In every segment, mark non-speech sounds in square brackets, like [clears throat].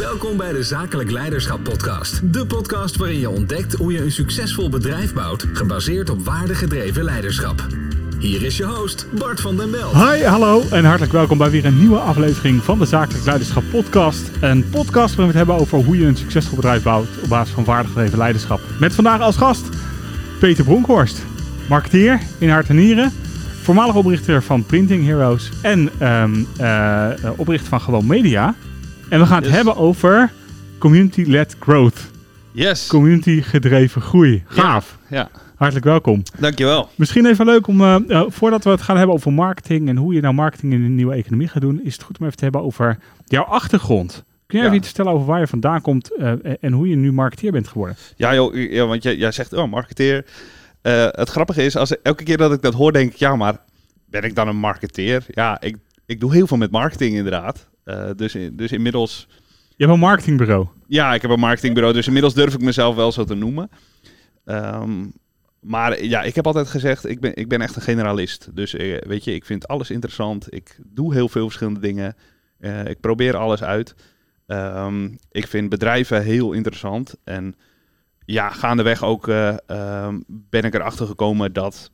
Welkom bij de Zakelijk Leiderschap Podcast. De podcast waarin je ontdekt hoe je een succesvol bedrijf bouwt, gebaseerd op waardegedreven leiderschap. Hier is je host, Bart van den Bel. Hi, hallo en hartelijk welkom bij weer een nieuwe aflevering van de Zakelijk Leiderschap Podcast. Een podcast waarin we het hebben over hoe je een succesvol bedrijf bouwt op basis van waardegedreven leiderschap. Met vandaag als gast Peter Bronkhorst, marketeer in hart en nieren, voormalig oprichter van Printing Heroes en ehm, eh, oprichter van Gewoon Media. En we gaan het Yes. hebben over community-led growth, Yes. community-gedreven groei. Gaaf. Ja, Hartelijk welkom. dankjewel. Misschien even leuk om, eh, eh, voordat we het gaan hebben over marketing en hoe je nou marketing in een nieuwe economie gaat doen, is het goed om even te hebben over jouw achtergrond. Kun je Ja. even iets vertellen over waar je vandaan komt eh, en hoe je nu marketeer bent geworden? Ja, joh, ja want jij, jij zegt, oh, marketeer. Het grappige is, als, elke keer dat ik dat hoor, denk ik, ja, maar ben ik dan een marketeer? Ja, ik, ik doe heel veel met marketing inderdaad. Eh, dus, dus inmiddels, Je hebt een marketingbureau. ja, ik heb een marketingbureau, dus inmiddels durf ik mezelf wel zo te noemen. Ehm, maar ja, ik heb altijd gezegd, ik ben, ik ben echt een generalist. Dus eh, weet je, ik vind alles interessant. Ik doe heel veel verschillende dingen. Eh, ik probeer alles uit. Ehm, ik vind bedrijven heel interessant. En ja, gaandeweg ook eh, ehm, ben ik erachter gekomen dat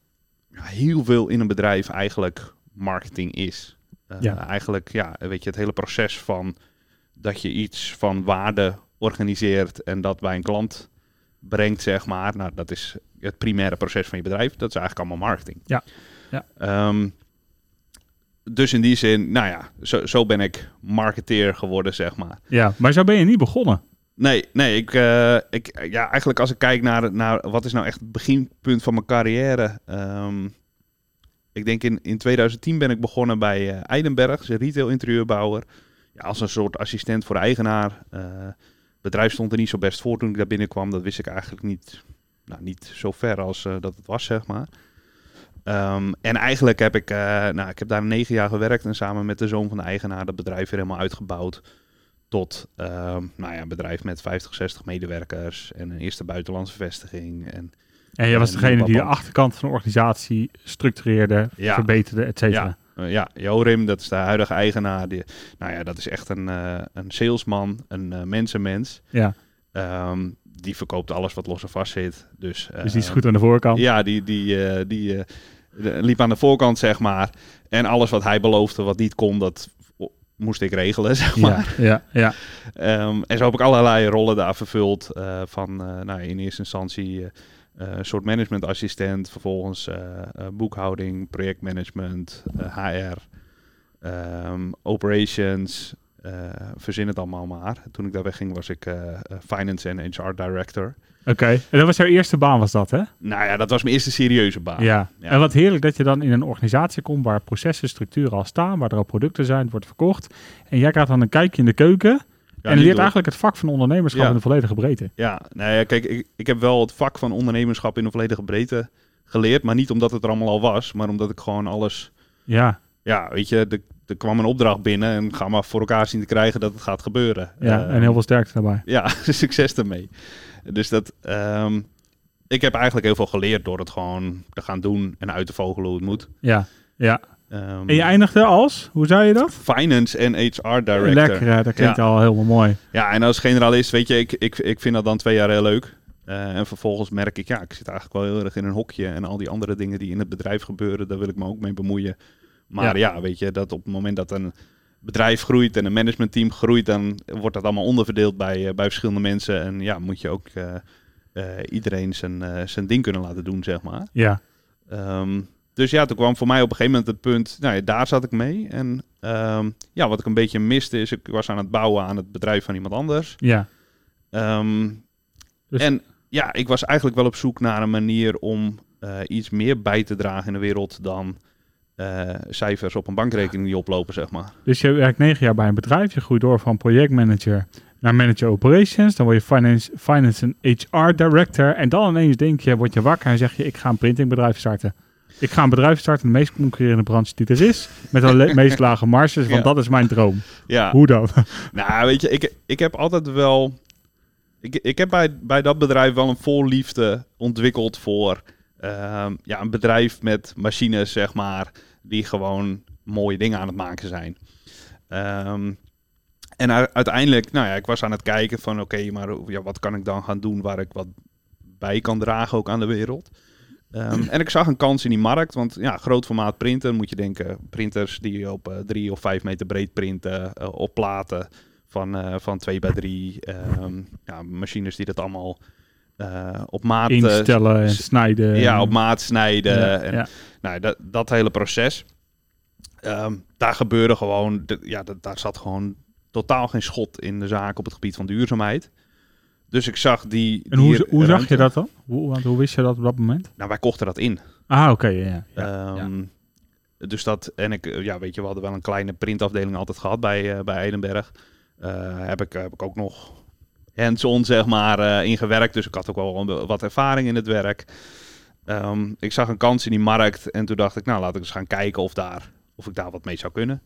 heel veel in een bedrijf eigenlijk marketing is. Eh, Ja. Eigenlijk, ja, weet je, het hele proces van dat je iets van waarde organiseert en dat bij een klant brengt, zeg maar. Nou, dat is het primaire proces van je bedrijf. Dat is eigenlijk allemaal marketing. Ja. Ja. Ehm, dus in die zin, nou ja, zo, zo ben ik marketeer geworden, zeg maar. Ja, maar zo ben je niet begonnen. Nee, nee, ik, eh, ik, ja, eigenlijk als ik kijk naar, naar wat is nou echt het beginpunt van mijn carrière. ehm, ik denk in, in 2010 ben ik begonnen bij eh Eidenberg, retail interieurbouwer. Ja, als een soort assistent voor de eigenaar. Het bedrijf stond er niet zo best voor toen ik daar binnenkwam. Dat wist ik eigenlijk niet, nou, niet zo ver als eh, dat het was, zeg maar. Ehm, en eigenlijk heb ik, nou, ik heb daar negen jaar gewerkt en samen met de zoon van de eigenaar dat bedrijf weer helemaal uitgebouwd tot ehm, nou ja, een bedrijf met 50, 60 medewerkers en een eerste buitenlandse vestiging. En En je was En degene die de achterkant van de organisatie structureerde, Ja. verbeterde, et cetera. ja, eh, ja, Jorim, dat is de huidige eigenaar. Die, nou ja, dat is echt een, eh, een salesman, een eh, mensenmens. Ja, Ehm, die verkoopt alles wat los en vast zit. Dus, dus die is goed aan de voorkant. Ja, die, die, die liep aan de voorkant, zeg maar. En alles wat hij beloofde, wat niet kon, dat moest ik regelen, [laughs] zeg maar. ja, ja, ja. Ehm, en zo heb ik allerlei rollen daar vervuld. van nou, in eerste instantie soort managementassistent, vervolgens eh, eh, boekhouding, projectmanagement, eh, HR, ehm, operations, eh, verzin het allemaal maar. Toen ik daar wegging was ik eh, eh, finance en HR director. Oké, en dat was jouw eerste baan was dat, hè? Nou ja, dat was mijn eerste serieuze baan. Ja. Ja. en wat heerlijk dat je dan in een organisatie komt waar processen, structuren al staan, waar er al producten zijn, wordt verkocht. En jij krijgt dan een kijkje in de keuken en leert door- eigenlijk het vak van ondernemerschap Ja. in de volledige breedte. Ja, nou ja, kijk, ik, ik heb wel het vak van ondernemerschap in de volledige breedte geleerd. Maar niet omdat het er allemaal al was, maar omdat ik gewoon alles Ja, ja, weet je, er, er kwam een opdracht binnen en ga maar voor elkaar zien te krijgen dat het gaat gebeuren. ja en heel veel sterkte daarbij. Ja, [laughs] succes ermee. Dus dat, ehm, ik heb eigenlijk heel veel geleerd door het gewoon te gaan doen en uit te vogelen hoe het moet. Ja, ja. Ehm, En je eindigde als, hoe zei je dat? Finance en HR director. Lekker, hè? dat klinkt Ja. al helemaal mooi. Ja, en als generalist, weet je, ik, ik, ik vind dat dan twee jaar heel leuk. Eh, en vervolgens merk ik, ja, ik zit eigenlijk wel heel erg in een hokje. En al die andere dingen die in het bedrijf gebeuren, daar wil ik me ook mee bemoeien. Maar ja, weet je, dat op het moment dat een bedrijf groeit en een managementteam groeit, dan wordt dat allemaal onderverdeeld bij, eh, bij verschillende mensen. En ja, moet je ook eh, iedereen zijn, zijn ding kunnen laten doen, zeg maar. Ja, Ehm, dus ja, toen kwam voor mij op een gegeven moment het punt, nou ja, daar zat ik mee. En ehm, ja, wat ik een beetje miste is, ik was aan het bouwen aan het bedrijf van iemand anders. ja. Ehm, Dus- En ja, ik was eigenlijk wel op zoek naar een manier om eh, iets meer bij te dragen in de wereld dan eh, cijfers op een bankrekening die oplopen, zeg maar. Dus je werkt negen jaar bij een bedrijf, je groeit door van projectmanager naar manager operations, dan word je finance, finance en HR director en dan ineens denk je, word je wakker en zeg je, ik ga een printingbedrijf starten. Ik ga een bedrijf starten de meest concurrerende branche die er is, met de [laughs] meest lage marges, want Ja. dat is mijn droom. Ja, Hoe dan? [laughs] nou weet je, ik, ik heb altijd wel... Ik, ik heb bij, bij dat bedrijf wel een voorliefde ontwikkeld voor ehm, ja, een bedrijf met machines, zeg maar, die gewoon mooie dingen aan het maken zijn. Ehm, En uiteindelijk, nou ja, ik was aan het kijken van oké, maar ja, wat kan ik dan gaan doen waar ik wat bij kan dragen ook aan de wereld. Ehm, en ik zag een kans in die markt, want ja, groot formaat printer moet je denken. Printers die op eh, drie of vijf meter breed printen, eh, op platen van, eh, van 2 bij 3. ehm, ja, machines die dat allemaal op maat Instellen en snijden. ja, op maat snijden. Ja, en, ja. Nou, dat, dat hele proces. Ehm, daar gebeurde gewoon, ja, daar zat gewoon totaal geen schot in de zaak op het gebied van duurzaamheid. Dus ik zag die. En hoe, die hoe zag je dat dan? Hoe, want hoe wist je dat op dat moment? Nou, wij kochten dat in. Ah, oké, ja, ja. ja. Ehm, Dus dat, en ik, eh, ja, weet je, we hadden wel een kleine printafdeling altijd gehad bij, eh, bij Eidenberg. Eh, heb, ik, heb ik ook nog hands-on, zeg maar, ingewerkt. Dus ik had ook wel wat ervaring in het werk. Ehm, ik zag een kans in die markt en toen dacht ik, nou, laat ik eens gaan kijken of, daar, of ik daar wat mee zou kunnen.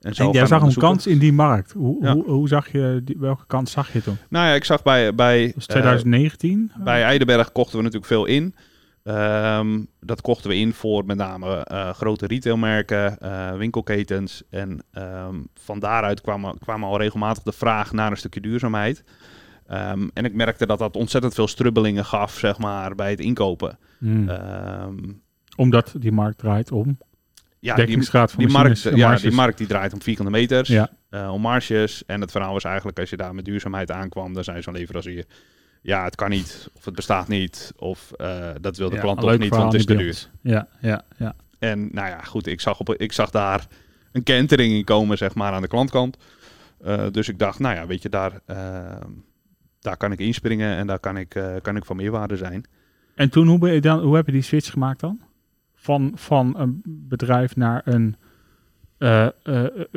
En jij zag een kans in die markt. Hoe, Ja. hoe, hoe zag je, die, welke kans zag je toen? Nou ja, ik zag bij, bij, eh, 2019? Bij Eidenberg kochten we natuurlijk veel in. Ehm, dat kochten we in voor met name eh, grote retailmerken, eh, winkelketens. En ehm, van daaruit kwam, kwam al regelmatig de vraag naar een stukje duurzaamheid. Ehm, en ik merkte dat dat ontzettend veel strubbelingen gaf, zeg maar, bij het inkopen. Hmm. Omdat die markt draait om ja, die, dekkingsgraad van die, markt, ja, marges. die markt die draait om vierkante meters, Ja. eh, om marges. En het verhaal was eigenlijk, als je daar met duurzaamheid aankwam, dan zei zo'n leverancier... Ja, het kan niet, of het bestaat niet, of eh, dat wil de Ja, klant toch niet, want het is te duur. Ja, ja, ja. En nou ja, goed, ik zag, op, ik zag daar een kentering in komen, zeg maar, aan de klantkant. Eh, dus ik dacht, nou ja, weet je, daar, eh, daar kan ik inspringen en daar kan ik, eh, kan ik van meerwaarde zijn. En toen, hoe, ben je dan, hoe heb je die switch gemaakt dan? Van, van een bedrijf naar een... eh, eh,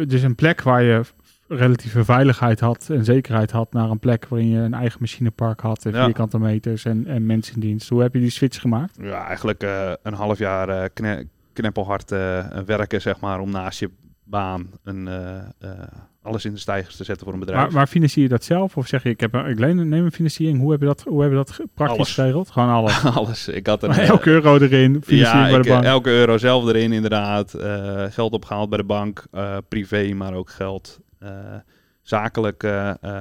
dus een plek waar je relatieve veiligheid had en zekerheid had... naar een plek waarin je een eigen machinepark had... en Ja. vierkante meters en, en mensen in dienst. Hoe heb je die switch gemaakt? Ja, eigenlijk een half jaar eh, kne- kneppelhard werken, zeg maar, om naast je baan een, eh, eh, alles in de stijgers te zetten voor een bedrijf. Maar, maar financier je dat zelf? Of zeg je, ik, heb een, ik leen, neem een financiering. Hoe heb je dat, hoe heb je dat praktisch Alles. geregeld? Gewoon [laughs] alles. alles. Ik had een, eh, elke euro erin, financiering ja, bij ik, de bank. elke euro zelf erin, inderdaad. Geld opgehaald bij de bank, privé, maar ook geld zakelijk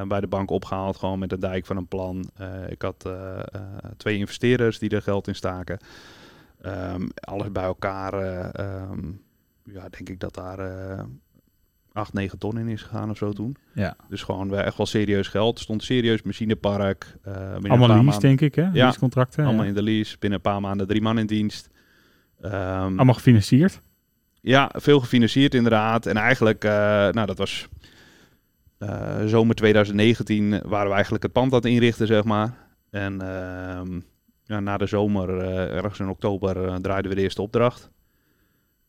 bij de bank opgehaald. Gewoon met een dijk van een plan. Ik had twee investeerders die er geld in staken. Ehm, alles bij elkaar, eh, ehm, ja, denk ik dat daar eh 8, 9 ton in is gegaan of zo toen. Ja. Dus gewoon echt wel serieus geld. Stond serieus machinepark. een Allemaal lease, maanden- denk ik, hè? Ja, Leasecontracten. Allemaal ja. in de lease. Binnen een paar maanden drie man in dienst. Ehm, Allemaal gefinancierd. ja, veel gefinancierd inderdaad. En eigenlijk, eh, nou dat was zomer 2019 waren we eigenlijk het pand aan het inrichten, zeg maar. En ehm, ja, na de zomer, ergens in oktober, draaiden we de eerste opdracht.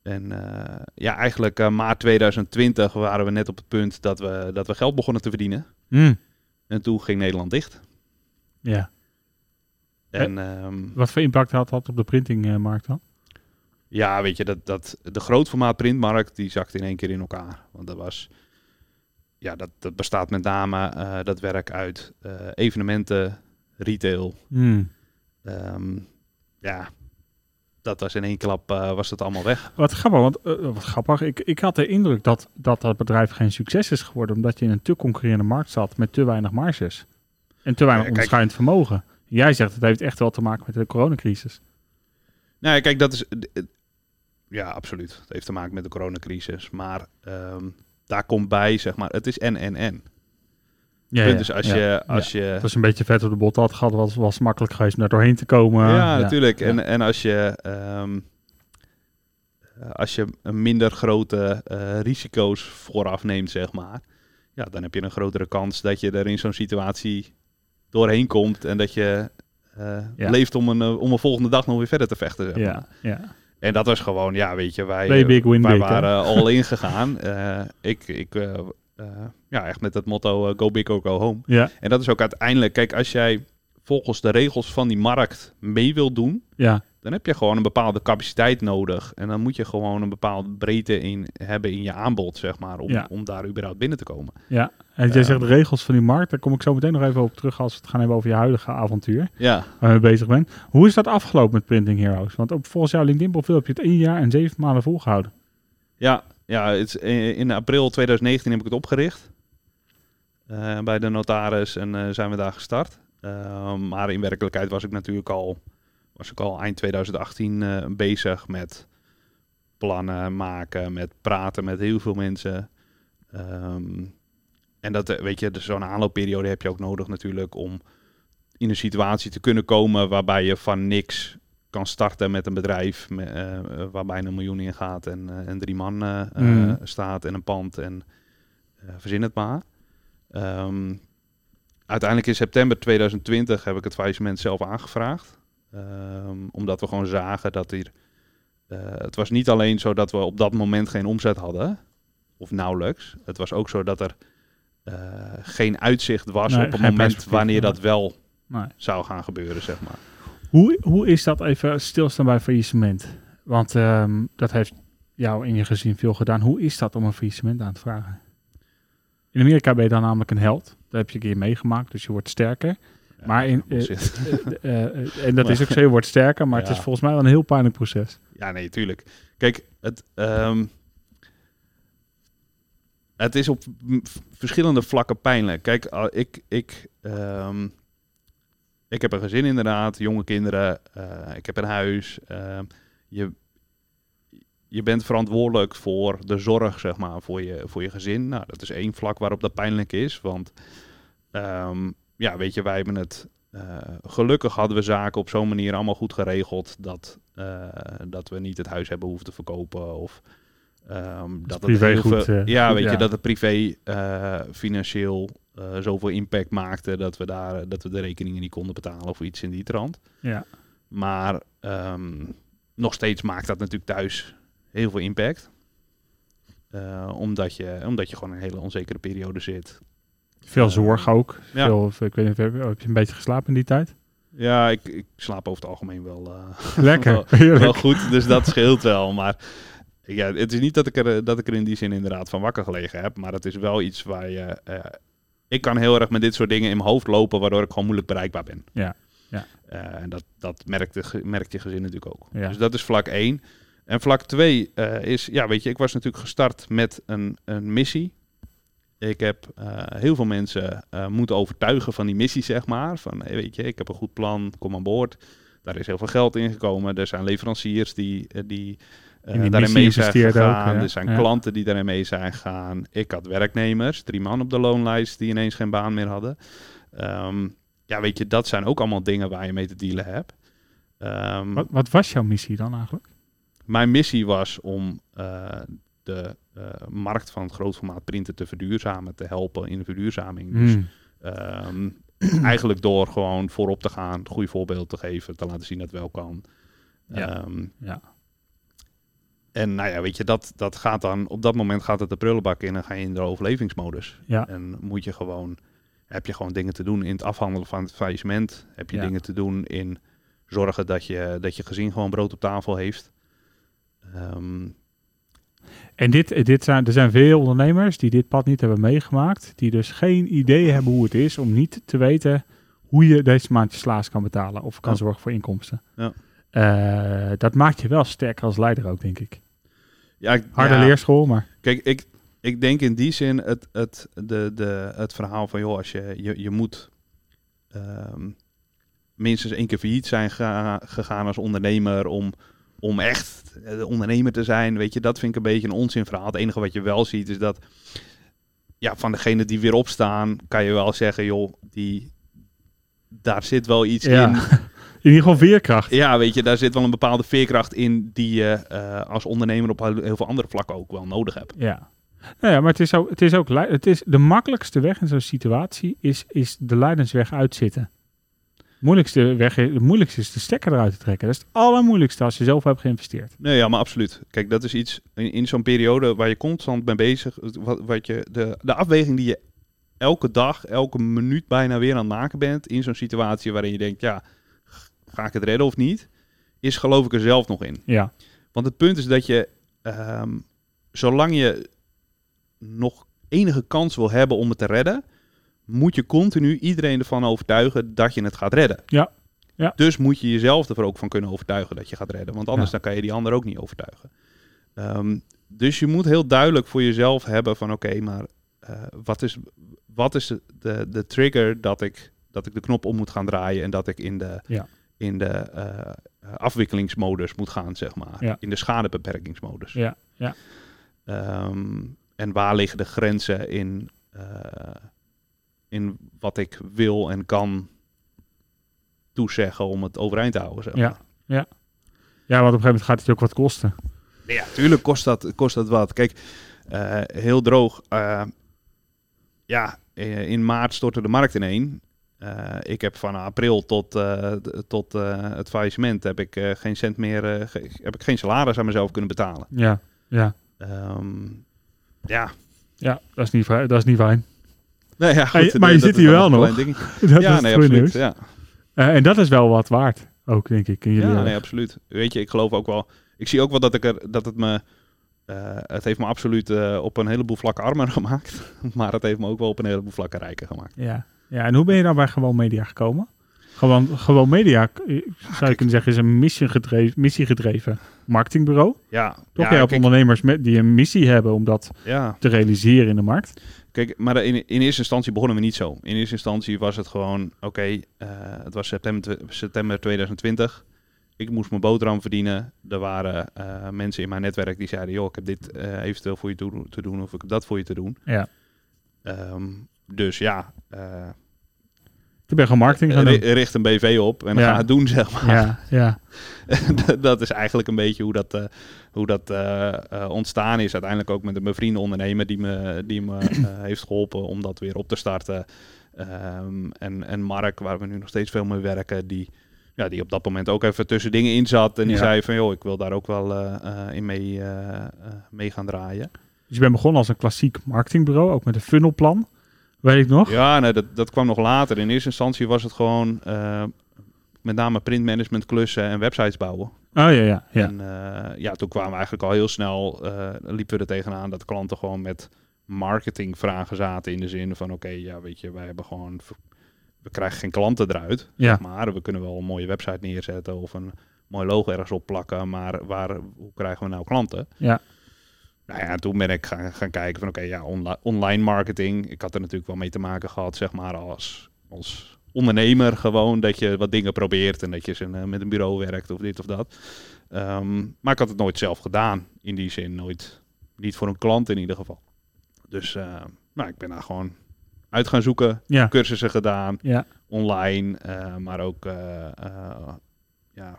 En eh, ja, eigenlijk eh, maart 2020 waren we net op het punt dat we, dat we geld begonnen te verdienen. Hmm. En toen ging Nederland dicht. Ja. En ehm, Wat voor impact had dat op de printingmarkt dan? Ja, weet je, dat, dat, de grootformaat printmarkt die zakte in één keer in elkaar. Want dat was, ja, dat, dat bestaat met name eh, dat werk uit evenementen, retail. Hmm. Ehm, ja, dat was in één klap eh, was het allemaal weg. Wat grappig, want eh, wat grappig. Ik, ik had de indruk dat, dat dat bedrijf geen succes is geworden, omdat je in een te concurrerende markt zat met te weinig marges en te weinig Ja, onderscheidend vermogen. Jij zegt het heeft echt wel te maken met de coronacrisis. Nou ja, kijk, dat is, eh, ja, absoluut. Het heeft te maken met de coronacrisis. Maar ehm, daar komt bij, zeg maar, het is en en en. Ja, is als je, als je Dat is een beetje vet op de bot had gehad, was, was makkelijk geweest om daar doorheen te komen. ja, natuurlijk. ja. En, en als je, ehm, eh, als je een minder grote eh, risico's vooraf neemt, zeg maar, ja, dan heb je een grotere kans dat je er in zo'n situatie doorheen komt en dat je eh, Ja. leeft om een, om een volgende dag nog weer verder te vechten. Zeg maar. Ja, ja. En dat was gewoon, ja, weet je, wij, Play big, win wij big, waren all in gegaan. [laughs] Eh, ik, ik ja, echt met het motto eh, go big or go home. Ja, En dat is ook uiteindelijk, kijk, als jij volgens de regels van die markt mee wil doen, ja. dan heb je gewoon een bepaalde capaciteit nodig. En dan moet je gewoon een bepaalde breedte in hebben in je aanbod, zeg maar, om, Ja. om daar überhaupt binnen te komen. ja. En jij Ja. zegt de regels van die markt, daar kom ik zo meteen nog even op terug als we het gaan hebben over je huidige avontuur. Ja, waar je bezig bent. Hoe is dat afgelopen met Printing Heroes? Want op, volgens jouw LinkedIn-profiel heb je het één jaar en zeven maanden volgehouden. ja, ja het eh, in april 2019 heb ik het opgericht. eh, bij de notaris en eh, zijn we daar gestart. Maar in werkelijkheid was ik natuurlijk al, was ik al eind 2018 eh, bezig met plannen maken, met praten met heel veel mensen. Ehm, en dat, weet je, dus zo'n aanloopperiode heb je ook nodig natuurlijk om in een situatie te kunnen komen waarbij je van niks kan starten met een bedrijf eh, waar bijna een miljoen in gaat en, eh, en drie man eh, Mm. staat en een pand en verzin het maar. Ehm, uiteindelijk in september 2020 heb ik het faillissement zelf aangevraagd. Ehm, omdat we gewoon zagen dat hier... het was niet alleen zo dat we op dat moment geen omzet hadden, of nauwelijks. Het was ook zo dat er geen uitzicht was Nee, op het moment wanneer dat wel Nee. zou gaan gebeuren, zeg maar. Hoe, hoe is dat even stilstaan bij faillissement? Want ehm, dat heeft jou in je gezin veel gedaan. Hoe is dat om een faillissement aan te vragen? In Amerika ben je dan namelijk een held. Dat heb je een keer meegemaakt, dus je wordt sterker. Maar in, eh. Eh, eh, en dat is ook zo, je wordt sterker, maar het is volgens mij wel een heel pijnlijk proces. Ja, nee, tuurlijk. Kijk, het, ehm, het is op verschillende vlakken pijnlijk. Kijk, ik, ik, ehm, ik heb een gezin inderdaad, jonge kinderen, eh, ik heb een huis. ehm, je, je bent verantwoordelijk voor de zorg, zeg maar, voor je, voor je gezin. Nou, dat is één vlak waarop dat pijnlijk is, want ehm, ja, weet je, wij hebben het... eh, gelukkig hadden we zaken op zo'n manier allemaal goed geregeld dat, eh, dat we niet het huis hebben hoeven te verkopen of ehm, dat het privé heel goed, veel, eh, ja, goed, weet ja. je dat het privé eh, financieel eh, zoveel impact maakte dat we daar dat we de rekeningen niet konden betalen of iets in die trant. Ja. Maar ehm, nog steeds maakt dat natuurlijk thuis heel veel impact. Omdat, je, omdat je gewoon een hele onzekere periode zit. Veel Eh, zorg ook. ja. Veel, ik weet niet, heb heb je een beetje geslapen in die tijd? Ja, ik, ik slaap over het algemeen wel, [laughs] Lekker, wel, heerlijk. wel goed, dus dat scheelt wel. Maar ja, het is niet dat ik, er, eh, dat ik er in die zin inderdaad van wakker gelegen heb. Maar het is wel iets waar je... eh, ik kan heel erg met dit soort dingen in mijn hoofd lopen, waardoor ik gewoon moeilijk bereikbaar ben. Ja, ja. Eh, en dat, dat merkt, de, merkt je gezin natuurlijk ook. Ja. Dus dat is vlak 1. En vlak 2 is, ja, weet je, ik was natuurlijk gestart met een, een missie. Ik heb heel veel mensen moeten overtuigen van die missie, zeg maar. Van, hey, weet je, ik heb een goed plan, kom aan boord. Daar is heel veel geld in gekomen. Er zijn leveranciers die, die, die daarin mee zijn ook, gegaan. ja. Er zijn Ja. klanten die daarin mee zijn gegaan. Ik had werknemers, drie man op de loonlijst die ineens geen baan meer hadden. Ehm, ja, weet je, dat zijn ook allemaal dingen waar je mee te dealen hebt. Ehm, Wat, wat was jouw missie dan eigenlijk? mijn missie was om eh, de eh, markt van het grootformaat printen te verduurzamen, te helpen in de verduurzaming. Dus Hmm. ehm, [clears throat] eigenlijk door gewoon voorop te gaan, een goed voorbeeld te geven, te laten zien dat het wel kan. Ja. Ja. En nou ja, weet je, dat, dat gaat dan, op dat moment gaat het de prullenbak in en ga je in de overlevingsmodus. Ja. En moet je gewoon, heb je gewoon dingen te doen in het afhandelen van het faillissement. Heb je Ja. dingen te doen in zorgen dat je, dat je gezin gewoon brood op tafel heeft. Ehm, En dit, dit zijn, er zijn veel ondernemers die dit pad niet hebben meegemaakt. Die dus geen idee hebben hoe het is om niet te weten hoe je deze maand je slaas kan betalen. Of kan Ja. zorgen voor inkomsten. Ja. Eh, dat maakt je wel sterker als leider ook, denk ik. ja, ik- Harde ja, leerschool, maar Kijk, ik, ik denk in die zin het, het, de, de, het verhaal van, joh, als je, je, je moet ehm, minstens één keer failliet zijn ga- gegaan als ondernemer om, om echt eh, de ondernemer te zijn. Weet je, dat vind ik een beetje een onzinverhaal. Het enige wat je wel ziet is dat, ja, van degenen die weer opstaan, kan je wel zeggen, joh, die, daar zit wel iets Ja. in. [laughs] in ieder geval veerkracht. Ja, weet je, daar zit wel een bepaalde veerkracht in die je eh, als ondernemer op heel veel andere vlakken ook wel nodig hebt. Ja. Nou ja, maar het is ook, het is ook het is de makkelijkste weg in zo'n situatie is, is de leidensweg uitzitten. Moeilijkste weg, het moeilijkste is de stekker eruit te trekken. Dat is het allermoeilijkste als je zelf hebt geïnvesteerd. Nee, ja, maar absoluut. Kijk, dat is iets in, in zo'n periode waar je constant mee bezig wat, wat je, de, de afweging die je elke dag, elke minuut bijna weer aan het maken bent. In zo'n situatie waarin je denkt, ja, ga ik het redden of niet? Is geloof ik er zelf nog in. Ja, Want het punt is dat je, ehm, zolang je nog enige kans wil hebben om het te redden, moet je continu iedereen ervan overtuigen dat je het gaat redden. Ja. Ja. Dus moet je jezelf er ook van kunnen overtuigen dat je gaat redden. Want anders Ja. dan kan je die ander ook niet overtuigen. Ehm, dus je moet heel duidelijk voor jezelf hebben van oké, maar eh, wat, is, wat is de, de, de trigger dat ik, dat ik de knop om moet gaan draaien en dat ik in de, Ja. In de eh, afwikkelingsmodus moet gaan, zeg maar. Ja. In de schadebeperkingsmodus. Ja, ja. Ehm, en waar liggen de grenzen in, eh, in wat ik wil en kan toezeggen om het overeind te houden, zeg Ja. maar. Ja, want op een gegeven moment gaat het je ook wat kosten. Ja, tuurlijk kost dat, kost dat wat. Kijk, eh, heel droog. ja, in maart stortte de markt ineen. Eh, ik heb van april tot, eh, tot eh, het faillissement heb ik geen cent meer, heb ik geen salaris aan mezelf kunnen betalen. Ja, ja. Ehm, ja, Ja, dat is niet, fijn- dat is niet fijn. nee, ja Hey, maar je zit hier wel nog. [laughs] Dat Ja, is nee, absoluut. Ja. En dat is wel wat waard, ook denk ik. In jullie Ja, nee, absoluut. Weet je, ik geloof ook wel. Ik zie ook wel dat ik er dat het me. het heeft me absoluut op een heleboel vlakken armer [laughs] gemaakt. Maar het heeft me ook wel op een heleboel vlakken rijker gemaakt. Ja. Ja, en hoe ben je dan bij Gewoon Media gekomen? Gewoon, gewoon Media, eh, zou je kunnen zeggen, is een missiegedreven, missiegedreven marketingbureau. Ja, Toch? ja, kijk, ondernemers met, die een missie hebben om dat ja, te realiseren in de markt. kijk, maar in, in eerste instantie begonnen we niet zo. In eerste instantie was het gewoon, oké, eh, het was september, september 2020. Ik moest mijn boterham verdienen. Er waren eh, mensen in mijn netwerk die zeiden, joh, ik heb dit eh, eventueel voor je te doen of ik heb dat voor je te doen. Ja. Ehm, dus ja, eh, Ik ben gewoon marketing gaan doen. richt een BV op en dan Ja. ga het doen, zeg maar. Ja, ja, [laughs] dat is eigenlijk een beetje hoe dat, eh, hoe dat eh, ontstaan is. Uiteindelijk ook met een bevriende ondernemer die me, die me [clears throat] heeft geholpen om dat weer op te starten. Ehm, en, en Mark, waar we nu nog steeds veel mee werken, die, ja, die op dat moment ook even tussen dingen in zat. En die Ja. zei van, joh, ik wil daar ook wel in mee, mee gaan draaien. Dus je bent begonnen als een klassiek marketingbureau, ook met een funnelplan. Weet ik nog? Ja, nee, dat, dat kwam nog later. In eerste instantie was het gewoon eh, met name printmanagement klussen en websites bouwen. Oh ja, ja, ja. En eh, ja, toen kwamen we eigenlijk al heel snel, eh, liepen we er tegenaan dat klanten gewoon met marketingvragen zaten in de zin van, oké, ja, weet je, wij hebben gewoon, we krijgen geen klanten eruit, Ja. zeg maar we kunnen wel een mooie website neerzetten of een mooi logo ergens op plakken, maar waar, hoe krijgen we nou klanten? Ja. Nou ja, toen ben ik gaan, gaan kijken van, oké, ja, onli- online marketing, ik had er natuurlijk wel mee te maken gehad, zeg maar, als, als ondernemer gewoon, dat je wat dingen probeert en dat je ze, eh, met een bureau werkt of dit of dat. Ehm, maar ik had het nooit zelf gedaan, in die zin nooit, niet voor een klant in ieder geval. Dus eh, nou, ik ben daar gewoon uit gaan zoeken, Ja, cursussen gedaan, ja. online, eh, maar ook ja, een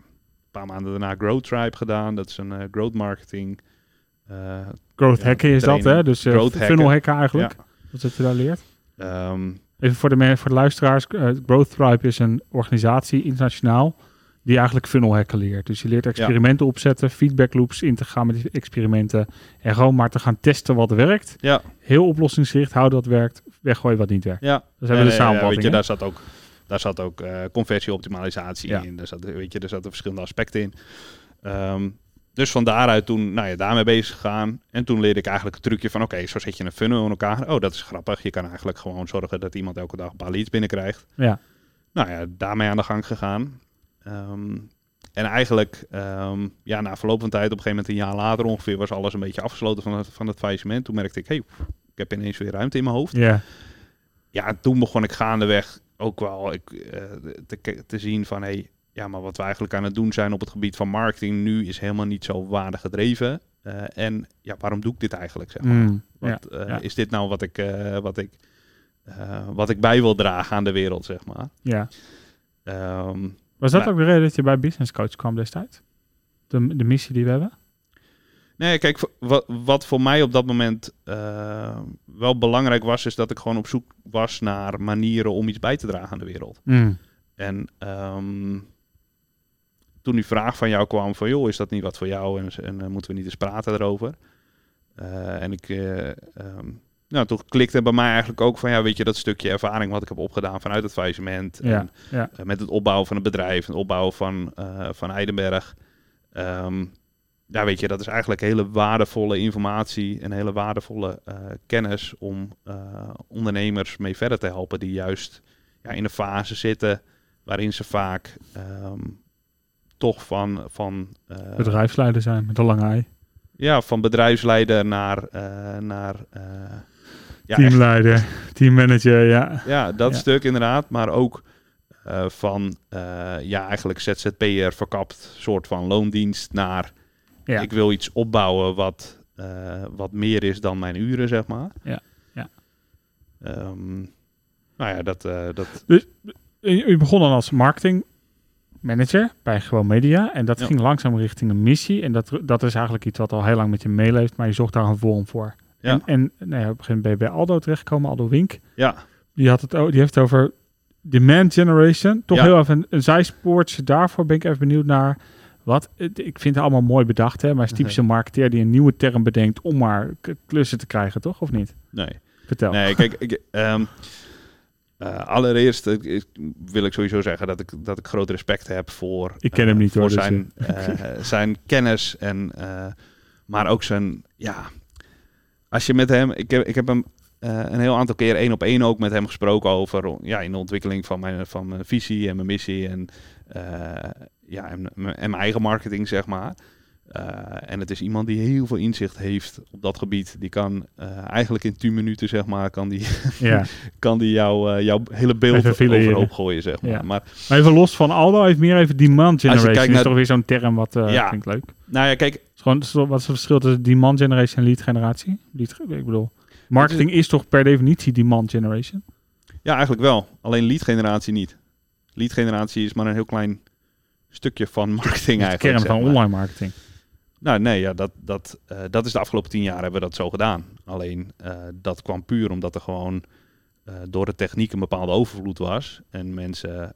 paar maanden daarna Growth Tribe gedaan. Dat is een growth marketing. Eh, Growth hacken is dat, hè? Dus eh, Growth funnel hacken. eigenlijk. Wat dat je daar leert. Ehm, Even voor de, voor de luisteraars. eh, Growth Tribe is een organisatie internationaal die eigenlijk funnel hacken leert. Dus je leert experimenten opzetten, feedback loops in te gaan met die experimenten. En gewoon maar te gaan testen wat werkt. ja, Heel oplossingsgericht, houden wat werkt, weggooien wat niet werkt. ja. Dat hebben we de weet je, daar zat ook, daar zat ook conversieoptimalisatie in. Daar zat, weet je, er zaten verschillende aspecten in. Ehm, dus van daaruit toen nou ja, daarmee bezig gegaan. En toen leerde ik eigenlijk het trucje van... oké, zo zet je een funnel in elkaar. Oh, dat is grappig. Je kan eigenlijk gewoon zorgen dat iemand elke dag een paar leads binnenkrijgt. Ja. Nou ja, daarmee aan de gang gegaan. Ehm, en eigenlijk, ehm, ja, na verloop van tijd, op een gegeven moment een jaar later ongeveer... was alles een beetje afgesloten van het, van het faillissement. Toen merkte ik, hey, ik heb ineens weer ruimte in mijn hoofd Ja, ja, toen begon ik gaandeweg ook wel ik, eh, te, te zien van... Hey, ja, maar wat we eigenlijk aan het doen zijn op het gebied van marketing nu... is helemaal niet zo waardegedreven. Eh en ja, waarom doe ik dit eigenlijk, zeg maar? Mm, Wat, ja, eh, ja. Is dit nou wat ik, eh, wat, ik, wat ik bij wil dragen aan de wereld, zeg maar? ja. Ehm, Was dat Nou. ook de reden dat je bij Business Coach kwam destijds? De, de missie die we hebben? Nee, kijk, wat, wat voor mij op dat moment wel belangrijk was... is dat ik gewoon op zoek was naar manieren om iets bij te dragen aan de wereld. Mm. En ehm, toen die vraag van jou kwam van, joh, is dat niet wat voor jou? En, en eh, moeten we niet eens praten erover? Eh, en ik, eh, ehm, nou, toen klikte bij mij eigenlijk ook van, ja, weet je, dat stukje ervaring wat ik heb opgedaan vanuit het faillissement. Ja, En, ja. met het opbouwen van het bedrijf, het opbouwen van, van Eidenberg. Ehm, ja, weet je, dat is eigenlijk hele waardevolle informatie en hele waardevolle kennis om ondernemers mee verder te helpen die juist ja, in een fase zitten waarin ze vaak ehm, toch van, van, eh, Bedrijfsleider zijn met een lange ei. ja, van bedrijfsleider naar, eh, naar eh, ja, echt- Teamleider, teammanager, ja. ja, dat Ja. stuk inderdaad. Maar ook van ja, eigenlijk ZZP'er verkapt soort van loondienst naar ja. ik wil iets opbouwen wat, wat meer is dan mijn uren, zeg maar. Ja, ja. Ehm, nou ja, dat, dat U u begon dan als marketing manager bij Gewoon Media. En dat Ja. ging langzaam richting een missie. En dat, dat is eigenlijk iets wat al heel lang met je meeleeft. Maar je zocht daar een vorm voor. Ja. En, en nou ja, op een gegeven moment ben je bij Aldo terechtgekomen. Aldo Wink. ja, Die, had het, die heeft het over demand generation. Toch Ja. heel even een, een zijspoortje daarvoor. Ben ik even benieuwd naar... Wat, ik vind het allemaal mooi bedacht, hè? Maar is typisch een marketeer die een nieuwe term bedenkt om maar klussen te krijgen, toch? Of niet? nee. Vertel. Nee, kijk, ik, ehm, eh, allereerst eh, ik- wil ik sowieso zeggen dat ik, dat ik groot respect heb voor, Ik ken eh, hem niet, voor hoor, dus, zijn, eh, zijn kennis. En, eh, maar ook zijn, ja, als je met hem, ik heb, ik heb hem eh, een heel aantal keer één op één ook met hem gesproken over, ja, in de ontwikkeling van mijn, van mijn visie en mijn missie en, eh, ja, en mijn eigen marketing, zeg maar. Eh, en het is iemand die heel veel inzicht heeft op dat gebied. Die kan eh, eigenlijk in 10 minuten, zeg maar, kan die, Ja. [laughs] kan die jou, eh, jouw hele beeld overhoop gooien, zeg maar. Ja. Maar Maar even los van Aldo, heeft meer even demand generation. kijkt is toch weer zo'n term wat Ja. vind ik leuk. nou ja, kijk, gewoon, wat is het verschil tussen demand generation en lead generatie? Lead, ik bedoel, marketing is toch per definitie demand generation? ja, eigenlijk wel. Alleen lead generatie niet. Lead generatie is maar een heel klein stukje van marketing de eigenlijk. kern zeg van online marketing. Nou, nee, ja, dat, dat, eh, dat is de afgelopen tien jaar hebben we dat zo gedaan. Alleen eh, dat kwam puur omdat er gewoon eh, door de techniek een bepaalde overvloed was. En mensen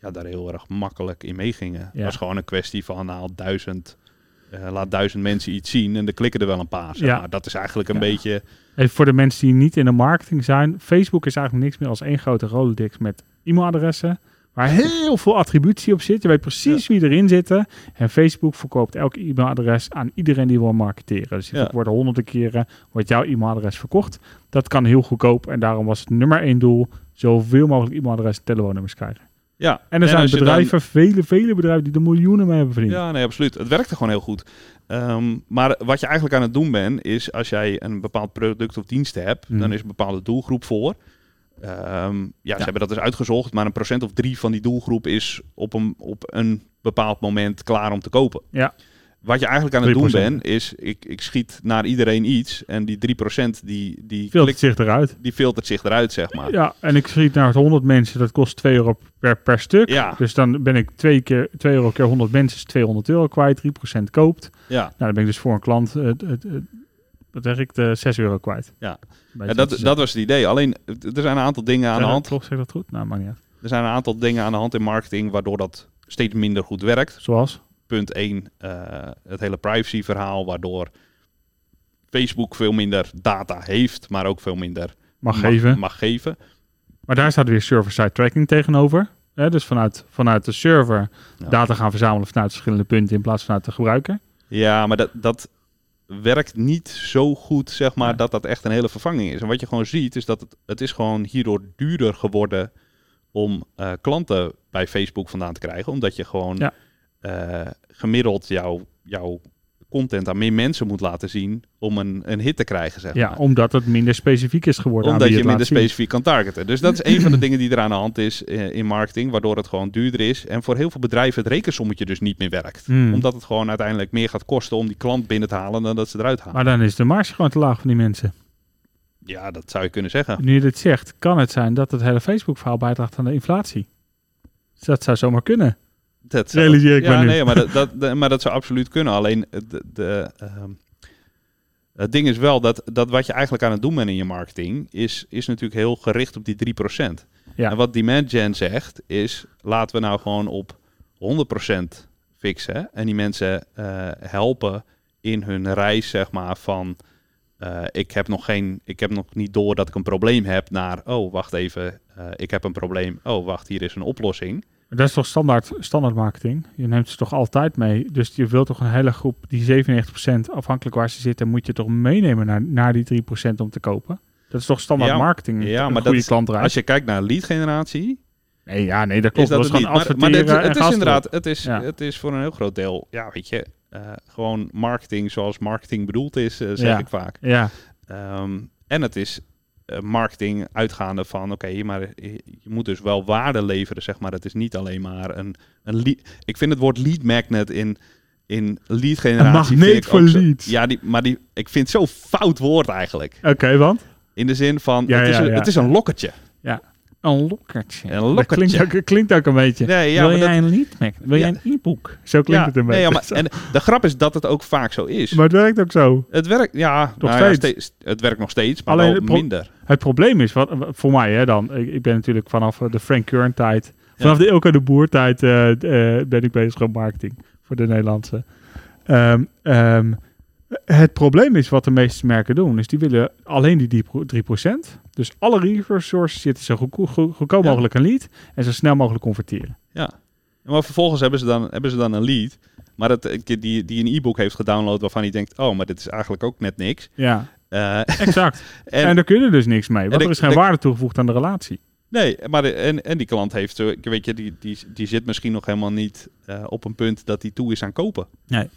ja, daar heel erg makkelijk in meegingen. Het Ja. was gewoon een kwestie van nou, duizend, laat duizend mensen iets zien en er klikken er wel een paar. Zeg Ja. maar. Dat is eigenlijk een Ja. beetje... Even voor de mensen die niet in de marketing zijn. Facebook is eigenlijk niks meer als één grote Rolodex met e-mailadressen. Waar heel veel attributie op zit. Je weet precies wie erin zitten. En Facebook verkoopt elk e-mailadres aan iedereen die wil marketeren. Dus Ja. er worden honderden keren wordt jouw e-mailadres verkocht. Dat kan heel goedkoop. En daarom was het nummer één doel zoveel mogelijk e-mailadressen en telefoonnummers krijgen. Ja. En er zijn dan- bedrijven, vele, vele bedrijven die er miljoenen mee hebben verdiend. Ja, nee, absoluut. Het werkte gewoon heel goed. Ehm, maar wat je eigenlijk aan het doen bent, is als jij een bepaald product of dienst hebt, dan is een bepaalde doelgroep voor. Ehm, ja, Ja. ze hebben dat dus uitgezocht, maar een procent of drie van die doelgroep is op een, op een bepaald moment klaar om te kopen. Ja. Wat je eigenlijk aan het doen 3%. bent, is ik, ik schiet naar iedereen iets en die 3% die, die, Filtert klikt, zich eruit. die filtert zich eruit, zeg maar. Ja, en ik schiet naar 100 mensen. Dat kost 2 euro per, per stuk. Ja. Dus dan ben ik 2, keer, 2 euro keer 100 mensen is 200 euro kwijt. 3% koopt. Ja. Nou, dan ben ik dus voor een klant, het- wat zeg ik, de 6 euro kwijt. Ja. Dat, dat was het idee. Alleen, er zijn een aantal dingen aan de hand. Toch, zeg dat goed? Nou, niet uit. Er zijn een aantal dingen aan de hand in marketing waardoor dat steeds minder goed werkt. Zoals? Punt 1, het hele privacy verhaal, waardoor Facebook veel minder data heeft, maar ook veel minder Mag geven. mag geven. Maar daar staat weer server-side tracking tegenover. Hè, dus vanuit, vanuit de server Ja. data gaan verzamelen vanuit verschillende punten in plaats van vanuit de gebruiker. Ja, maar dat, dat werkt niet zo goed, zeg maar, dat dat echt een hele vervanging is. En wat je gewoon ziet, is dat het, het is gewoon hierdoor duurder geworden om eh, klanten bij Facebook vandaan te krijgen. Omdat je gewoon Ja. eh, gemiddeld jouw, jouw content aan meer mensen moet laten zien om een, een hit te krijgen, zeg Ja, maar. omdat het minder specifiek is geworden. Omdat je minder zien. specifiek kan targeten. Dus dat is een van de dingen die er aan de hand is eh, in marketing, waardoor het gewoon duurder is. En voor heel veel bedrijven het rekensommetje dus niet meer werkt. Hmm. Omdat het gewoon uiteindelijk meer gaat kosten om die klant binnen te halen dan dat ze eruit halen. Maar dan is de marge gewoon te laag van die mensen. Ja, dat zou je kunnen zeggen. Nu je dit zegt, kan het zijn dat het hele Facebook-verhaal bijdraagt aan de inflatie. Dus dat zou zomaar kunnen. Dat zou- Realiseer ik ja, me nu. nee, maar dat, dat, maar dat zou absoluut kunnen. Alleen de, de, ehm, het ding is wel dat, dat wat je eigenlijk aan het doen bent in je marketing, is, is natuurlijk heel gericht op die 3%. Ja. En wat Demand Gen zegt, is laten we nou gewoon op 100% fixen. En die mensen eh, helpen in hun reis, zeg maar, van eh, ik heb nog geen, ik heb nog niet door dat ik een probleem heb, naar oh, wacht even, eh, ik heb een probleem. Oh, wacht, hier is een oplossing. Dat is toch standaard, standaard marketing? Je neemt ze toch altijd mee? Dus je wilt toch een hele groep, die 97% afhankelijk waar ze zitten, moet je toch meenemen naar, naar die 3% om te kopen? Dat is toch standaard Ja, marketing? ja, maar dat is-? Als je kijkt naar lead generatie, Nee, ja, nee, dat is klopt. dat Dat, het is gewoon Maar, maar dit- het is inderdaad, het is, Ja. het is voor een heel groot deel, ja, weet je, eh, gewoon marketing zoals marketing bedoeld is, eh, zeg Ja. ik vaak. Ja, Ehm, en het is marketing uitgaande van, oké, maar je, je moet dus wel waarde leveren, zeg maar. Het is niet alleen maar een, een lead. Ik vind het woord lead magnet in, in lead generatie. Een magneet voor zo- leads. Ja, die, maar die, ik vind het zo'n fout woord eigenlijk. Oké, want? In de zin van, Ja, het, is ja, een, ja. het is een lokkertje. Een lokkertje. Een Dat lokkertje. klinkt ook, klinkt ook een beetje. Nee, ja, Wil jij dat- een lead? Wil jij Ja. een e-book? Zo klinkt ja, het een nee, ja, beetje. maar, en de grap is dat het ook vaak zo is. Maar het werkt ook zo. Het werkt, ja, Nog nou steeds. Het werkt nog steeds, maar Alleen wel het pro- minder. Het probleem is, wat, voor mij hè, dan, ik, ik ben natuurlijk vanaf eh, de Frank Kern tijd, vanaf de Ilke de Boer tijd eh, eh, ben ik bezig met marketing voor de Nederlandse. Ehm, ehm, het probleem is wat de meeste merken doen, is die willen alleen die 3%. 3%. Dus alle resources zitten zo goedko- goed- goedkoop mogelijk een lead en zo snel mogelijk converteren. Ja. Maar vervolgens hebben ze dan, hebben ze dan een lead, maar dat, eh, die, die een e-book heeft gedownload waarvan hij denkt, oh, maar dit is eigenlijk ook net niks. Ja, Eh, [laughs] exact. [laughs] en, en, daar kun je dus niks mee, want er is geen ik- waarde toegevoegd aan de relatie. nee, maar de, en, en die klant heeft, ik weet je, die, die, die zit misschien nog helemaal niet eh, op een punt dat hij toe is aan kopen. Nee.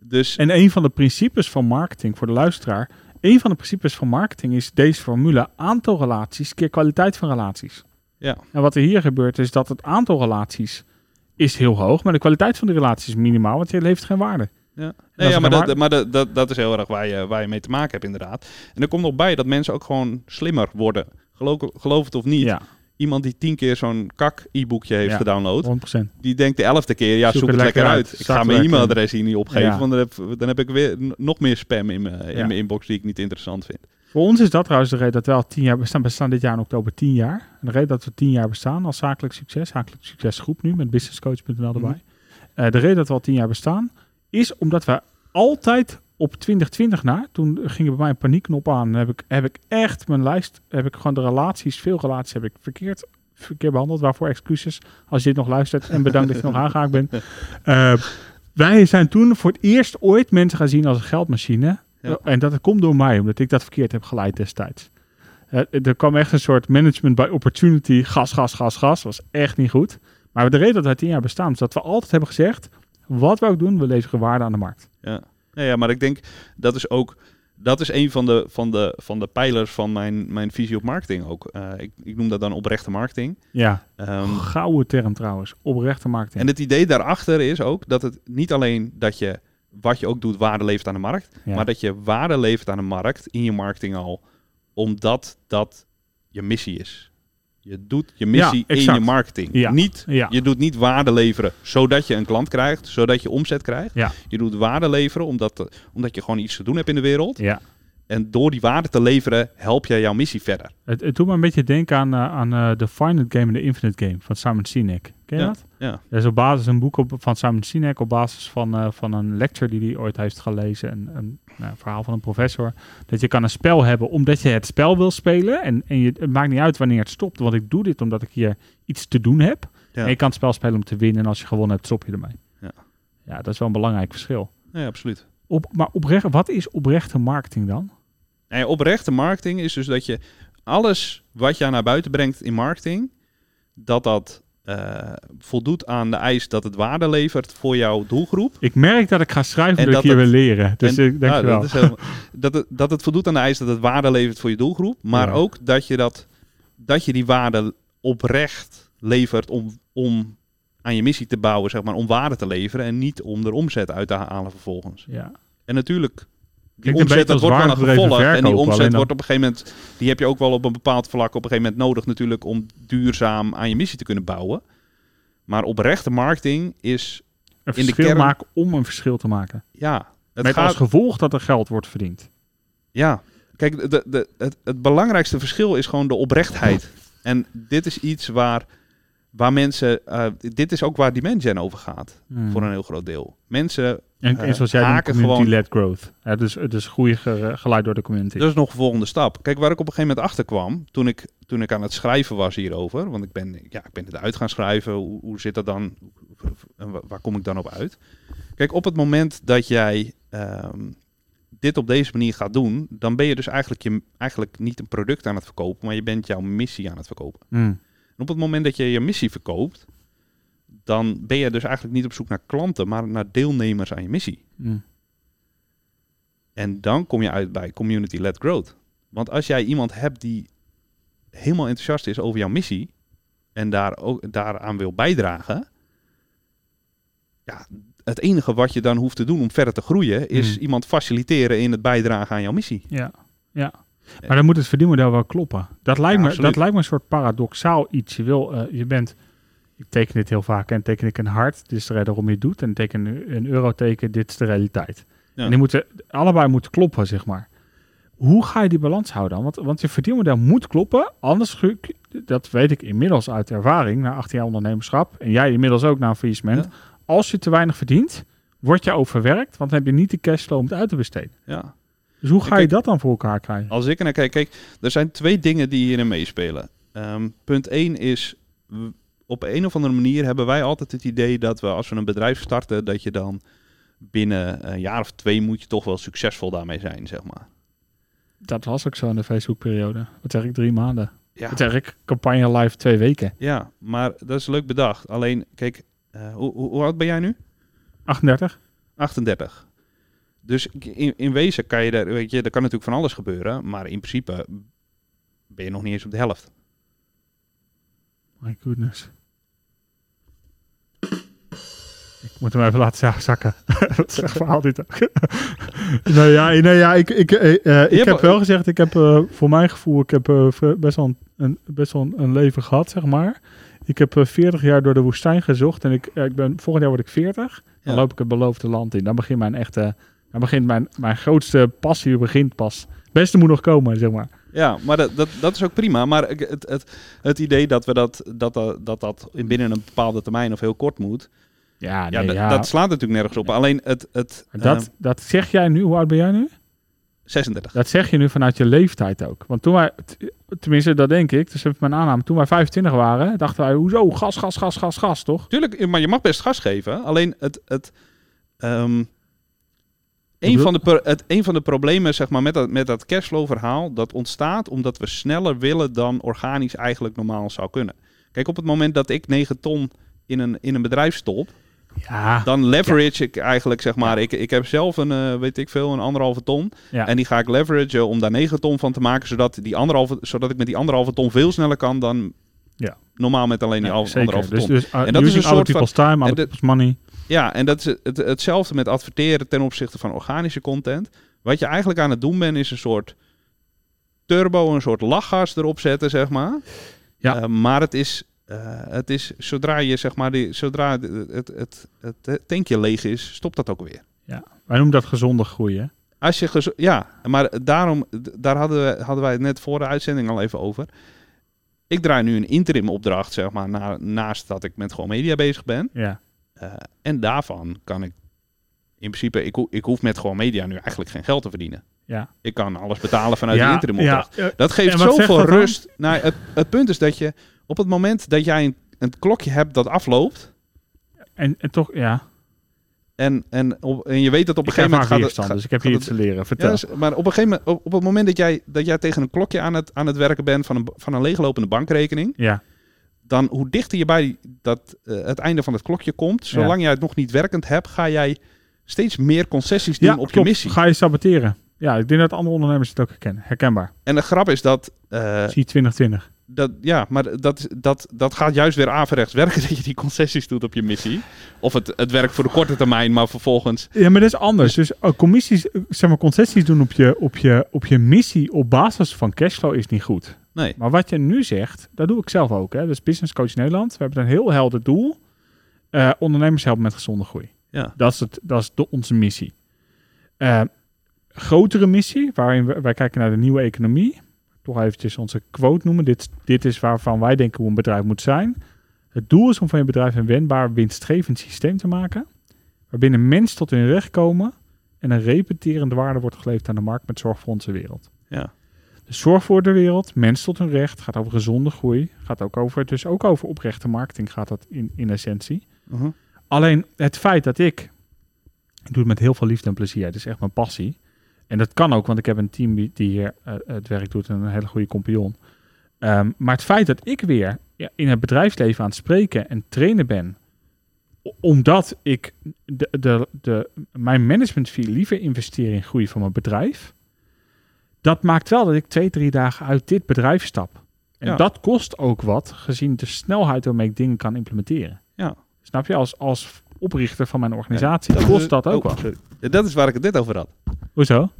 Dus En een van de principes van marketing voor de luisteraar, een van de principes van marketing is deze formule aantal relaties keer kwaliteit van relaties. Ja. En wat er hier gebeurt is dat het aantal relaties is heel hoog, maar de kwaliteit van de relaties is minimaal, want je levert geen waarde. Ja, nee, ja maar, dat, maar dat, dat, dat is heel erg waar je, waar je mee te maken hebt, inderdaad. En er komt nog bij dat mensen ook gewoon slimmer worden. Geloof, geloof het of niet. Ja, Iemand die tien keer zo'n kak e-boekje heeft Ja. gedownload, 100%. die denkt de elfde keer, ja, Zoek zoek, het het lekker uit. uit. Ik ga mijn e-mailadres hier niet opgeven, Ja. want dan heb, dan heb ik weer nog meer spam in mijn, in Ja. mijn inbox die ik niet interessant vind. Voor ons is dat trouwens de reden dat we al tien jaar bestaan. We bestaan dit jaar in oktober tien jaar. En de reden dat we tien jaar bestaan als zakelijk succes, zakelijk succesgroep nu met businesscoach.nl erbij. Mhm. Eh, de reden dat we al tien jaar bestaan is omdat we altijd op 2020 na, toen ging er bij mij een paniekknop aan. Heb ik, heb ik echt mijn lijst, heb ik gewoon de relaties, veel relaties heb ik verkeerd, verkeerd behandeld. Waarvoor excuses als je dit nog luistert en bedankt dat je nog [laughs] aangehaakt bent. Eh, wij zijn toen voor het eerst ooit mensen gaan zien als een geldmachine. Ja. En dat komt door mij, omdat ik dat verkeerd heb geleid destijds. Eh, er kwam echt een soort management by opportunity. Gas, gas, gas, gas. Was echt niet goed. Maar de reden dat wij tien jaar bestaan, is dat we altijd hebben gezegd... wat we ook doen, we leveren waarde aan de markt. Ja. Ja, maar ik denk dat is ook dat is een van de, van de, van de pijlers van mijn, mijn visie op marketing ook. Eh, ik, ik noem dat dan oprechte marketing. Ja, Ehm, gouden term trouwens. Oprechte marketing. en het idee daarachter is ook dat het niet alleen dat je wat je ook doet waarde levert aan de markt, Ja. maar dat je waarde levert aan de markt in je marketing al, omdat dat je missie is. Je doet je missie in je marketing. Ja. Niet, Ja. Je doet niet waarde leveren zodat je een klant krijgt, zodat je omzet krijgt. Je doet waarde leveren omdat, omdat je gewoon iets te doen hebt in de wereld. En door die waarde te leveren, help je jouw missie verder. Het, het doet me een beetje denken aan, eh, aan eh, The Finite Game en The Infinite Game van Simon Sinek. Ken je Ja. dat? Ja. Er is op basis een boek op, van Simon Sinek op basis van, eh, van een lecture die hij ooit heeft gelezen. Een, een nou, verhaal van een professor. Dat je kan een spel hebben omdat je het spel wil spelen. En, en je, het maakt niet uit wanneer het stopt. Want ik doe dit omdat ik hier iets te doen heb. Ja. En je kan het spel spelen om te winnen. En als je gewonnen hebt, stop je ermee. Ja. ja, dat is wel een belangrijk verschil. Ja, absoluut. Op, maar oprecht, wat is oprechte marketing dan? Oprechte marketing is dus dat je alles wat je naar buiten brengt in marketing, dat dat eh, voldoet aan de eis dat het waarde levert voor jouw doelgroep. Ik merk dat ik ga schrijven En dat, dat ik hier wil leren. Dus En- ik, dankjewel. dat, is helemaal- [laughs] dat, het, dat het voldoet aan de eis dat het waarde levert voor je doelgroep, maar Ja. ook dat je, dat, dat je die waarde oprecht levert om, om aan je missie te bouwen, zeg maar, om waarde te leveren en niet om er omzet uit te halen vervolgens. ja. En natuurlijk, die omzet dat wordt wel een gevolg. En die omzet dan- wordt op een gegeven moment, die heb je ook wel op een bepaald vlak op een gegeven moment nodig natuurlijk om duurzaam aan je missie te kunnen bouwen. Maar oprechte marketing is, Een in de kern- maken om een verschil te maken. ja, het Met gaat, als gevolg dat er geld wordt verdiend. ja. Kijk, de, de, het, het belangrijkste verschil is gewoon de oprechtheid. En dit is iets waar, waar mensen, eh, dit is ook waar Demand Gen over gaat, Hmm. voor een heel groot deel. Mensen, En, eh, en zoals jij noemt, haken community-led growth. Hè, dus, dus groei ge- geleid door de community. Dat is nog een volgende stap. Kijk, waar ik op een gegeven moment achter kwam, toen ik, toen ik aan het schrijven was hierover, want ik ben, ja, ik ben het uit gaan schrijven, hoe, hoe zit dat dan, en wa- waar kom ik dan op uit? Kijk, op het moment dat jij ehm, dit op deze manier gaat doen, dan ben je dus eigenlijk, je, eigenlijk niet een product aan het verkopen, maar je bent jouw missie aan het verkopen. Hmm. En op het moment dat je je missie verkoopt, dan ben je dus eigenlijk niet op zoek naar klanten, maar naar deelnemers aan je missie. Hmm. En dan kom je uit bij community-led growth. Want als jij iemand hebt die helemaal enthousiast is over jouw missie en daar ook, daaraan wil bijdragen, ja, het enige wat je dan hoeft te doen om verder te groeien, is Hmm. iemand faciliteren in het bijdragen aan jouw missie. Ja, ja. Maar dan moet het verdienmodel wel kloppen. Dat lijkt, Ja, me, absoluut. dat lijkt me een soort paradoxaal iets. Je, wil, eh, je bent, ik teken dit heel vaak en teken ik een hart, dit is de reden waarom je het doet. En teken een, euroteken, dit is de realiteit. Ja. En die moeten, allebei moeten kloppen, zeg maar. Hoe ga je die balans houden dan? Want, want je verdienmodel moet kloppen, anders, dat weet ik inmiddels uit ervaring, na 18 jaar ondernemerschap, en jij inmiddels ook na een faillissement. Ja. Als je te weinig verdient, word je overwerkt, want dan heb je niet de cashflow om het uit te besteden. Ja. Dus hoe ga kijk- je dat dan voor elkaar krijgen? Als ik er naar kijk, kijk, er zijn twee dingen die hierin meespelen. Ehm, punt 1 is, op een of andere manier hebben wij altijd het idee dat we als we een bedrijf starten, dat je dan binnen een jaar of twee moet je toch wel succesvol daarmee zijn, zeg maar. Dat was ook zo in de Facebookperiode. Wat zeg ik, drie maanden. Ja, Wat zeg ik, campagne live twee weken. ja maar dat is leuk bedacht. Alleen, kijk, eh, hoe, hoe, hoe oud ben jij nu? 38? 38. Dus in, in wezen kan je daar, weet je, er kan natuurlijk van alles gebeuren, maar in principe ben je nog niet eens op de helft. My goodness. Ik moet hem even laten za- zakken. [laughs] dat is echt verhaal dit ook. [laughs] nee, ja, nee, ja, ik, ik, eh, eh, ik heb al- wel gezegd, ik heb eh, voor mijn gevoel, ik heb best, wel een, best wel een leven gehad, zeg maar. Ik heb eh, 40 jaar door de woestijn gezocht en ik, ik ben, volgend jaar word ik 40. Dan Ja. loop ik het beloofde land in. Dan begint mijn echte, dan begint mijn, mijn grootste passie begint pas. Het beste moet nog komen, zeg maar. Ja, maar dat, dat, dat is ook prima. Maar het, het, het idee dat we dat, dat, dat, dat, dat in binnen een bepaalde termijn of heel kort moet, Ja, ja, nee, dat- ja. dat slaat natuurlijk nergens op. Alleen het, het dat, eh, dat zeg jij nu, hoe oud ben jij nu? 36. Dat zeg je nu vanuit je leeftijd ook. Want toen wij, tenminste dat denk ik, dus even mijn aanname, toen wij 25 waren, dachten wij, hoezo, gas, gas, gas, gas, gas, toch? Tuurlijk, maar je mag best gas geven. Alleen het, het, ehm, een, van de, het, een van de problemen zeg maar, met dat, met dat cashflow verhaal, dat ontstaat omdat we sneller willen dan organisch eigenlijk normaal zou kunnen. Kijk, op het moment dat ik 9 ton in een, in een bedrijf stop, Ja, dan leverage ik eigenlijk, zeg maar, ik, ik heb zelf een, eh, weet ik veel, een anderhalve ton. ja. En die ga ik leveragen om daar 9 ton van te maken, zodat, die anderhalve, zodat ik met die anderhalve ton veel sneller kan dan Ja. normaal met alleen die Ja, anderhalve Dus, ton. dus uh, En dat is een soort van- time, people's money. Ja, en dat is het, het- hetzelfde met adverteren ten opzichte van organische content. Wat je eigenlijk aan het doen bent, is een soort turbo, een soort lachgas erop zetten, zeg maar. Ja. Eh, maar het is, eh, het is zodra je, zeg maar, die, zodra het, het, het, het tankje leeg is, stopt dat ook weer. Wij noemen dat gezonde groei, hè? Als je ja, maar daarom, daar hadden, we, hadden wij het net voor de uitzending al even over. Ik draai nu een interim opdracht, zeg maar, na, naast dat ik met gewoon media bezig ben. Ja. Eh, en daarvan kan ik in principe, ik, ho- ik hoef met gewoon media nu eigenlijk geen geld te verdienen. Ja. Ik kan alles betalen vanuit de ja, interim opdracht. ja, Dat geeft zoveel dat dan? rust. Nou, het, het punt is dat je op het moment dat jij een, een klokje hebt dat afloopt. en, en toch, ja. En, en, op, en je weet dat op een Ik gegeven moment gaat het. gaat- dus ik heb gaat hier iets te leren. ja, Vertel. dus- maar op een gegeven moment, op, op het moment dat jij, dat jij tegen een klokje aan het, aan het werken bent van een, van een leeglopende bankrekening, ja. Dan hoe dichter je bij dat, eh, het einde van het klokje komt, zolang jij het nog niet werkend hebt, ga jij steeds meer concessies doen ja, op je missie. Ga je saboteren. Ja, ik denk dat andere ondernemers het ook herkennen. Herkenbaar. En de grap is dat, eh, Zie 2020. dat ja, maar dat, dat, dat gaat juist weer averechts werken [laughs] dat je die concessies doet op je missie. Of het, het werkt voor de korte termijn, maar vervolgens. Ja, maar dat is anders. Dus eh, commissies, zeg maar, concessies doen op je, op, je, op je missie op basis van cashflow is niet goed. Nee. Maar wat je nu zegt, dat doe ik zelf ook. Hè. Dus Business Coach Nederland. We hebben een heel helder doel. Eh, ondernemers helpen met gezonde groei. Ja. Dat is, het, dat is de, onze missie. Eh, grotere missie, waarin we, wij kijken naar de nieuwe economie. Toch eventjes onze quote noemen. Dit, dit is waarvan wij denken hoe een bedrijf moet zijn. Het doel is om van je bedrijf een wendbaar, winstgevend systeem te maken. Waarbinnen mensen tot hun recht komen en een repeterende waarde wordt geleverd aan de markt met zorg voor onze wereld. Ja. Zorg voor de wereld, mensen tot hun recht, gaat over gezonde groei, gaat ook over, dus ook over oprechte marketing gaat dat in, in essentie. Mhm. Alleen het feit dat ik, ik doe het met heel veel liefde en plezier, het is echt mijn passie. En dat kan ook, want ik heb een team die hier eh, het werk doet en een hele goede compagnon. Ehm, maar het feit dat ik weer ja, in het bedrijfsleven aan het spreken en trainen ben, omdat ik de, de, de, mijn management fee liever investeer in groei van mijn bedrijf, Dat maakt wel dat ik twee, drie dagen uit dit bedrijf stap. En Ja. dat kost ook wat, gezien de snelheid waarmee ik dingen kan implementeren. Ja. Snap je? Als, als oprichter van mijn organisatie Dat kost is- dat ook oh, wat. Dat is waar ik het net over had. Hoezo?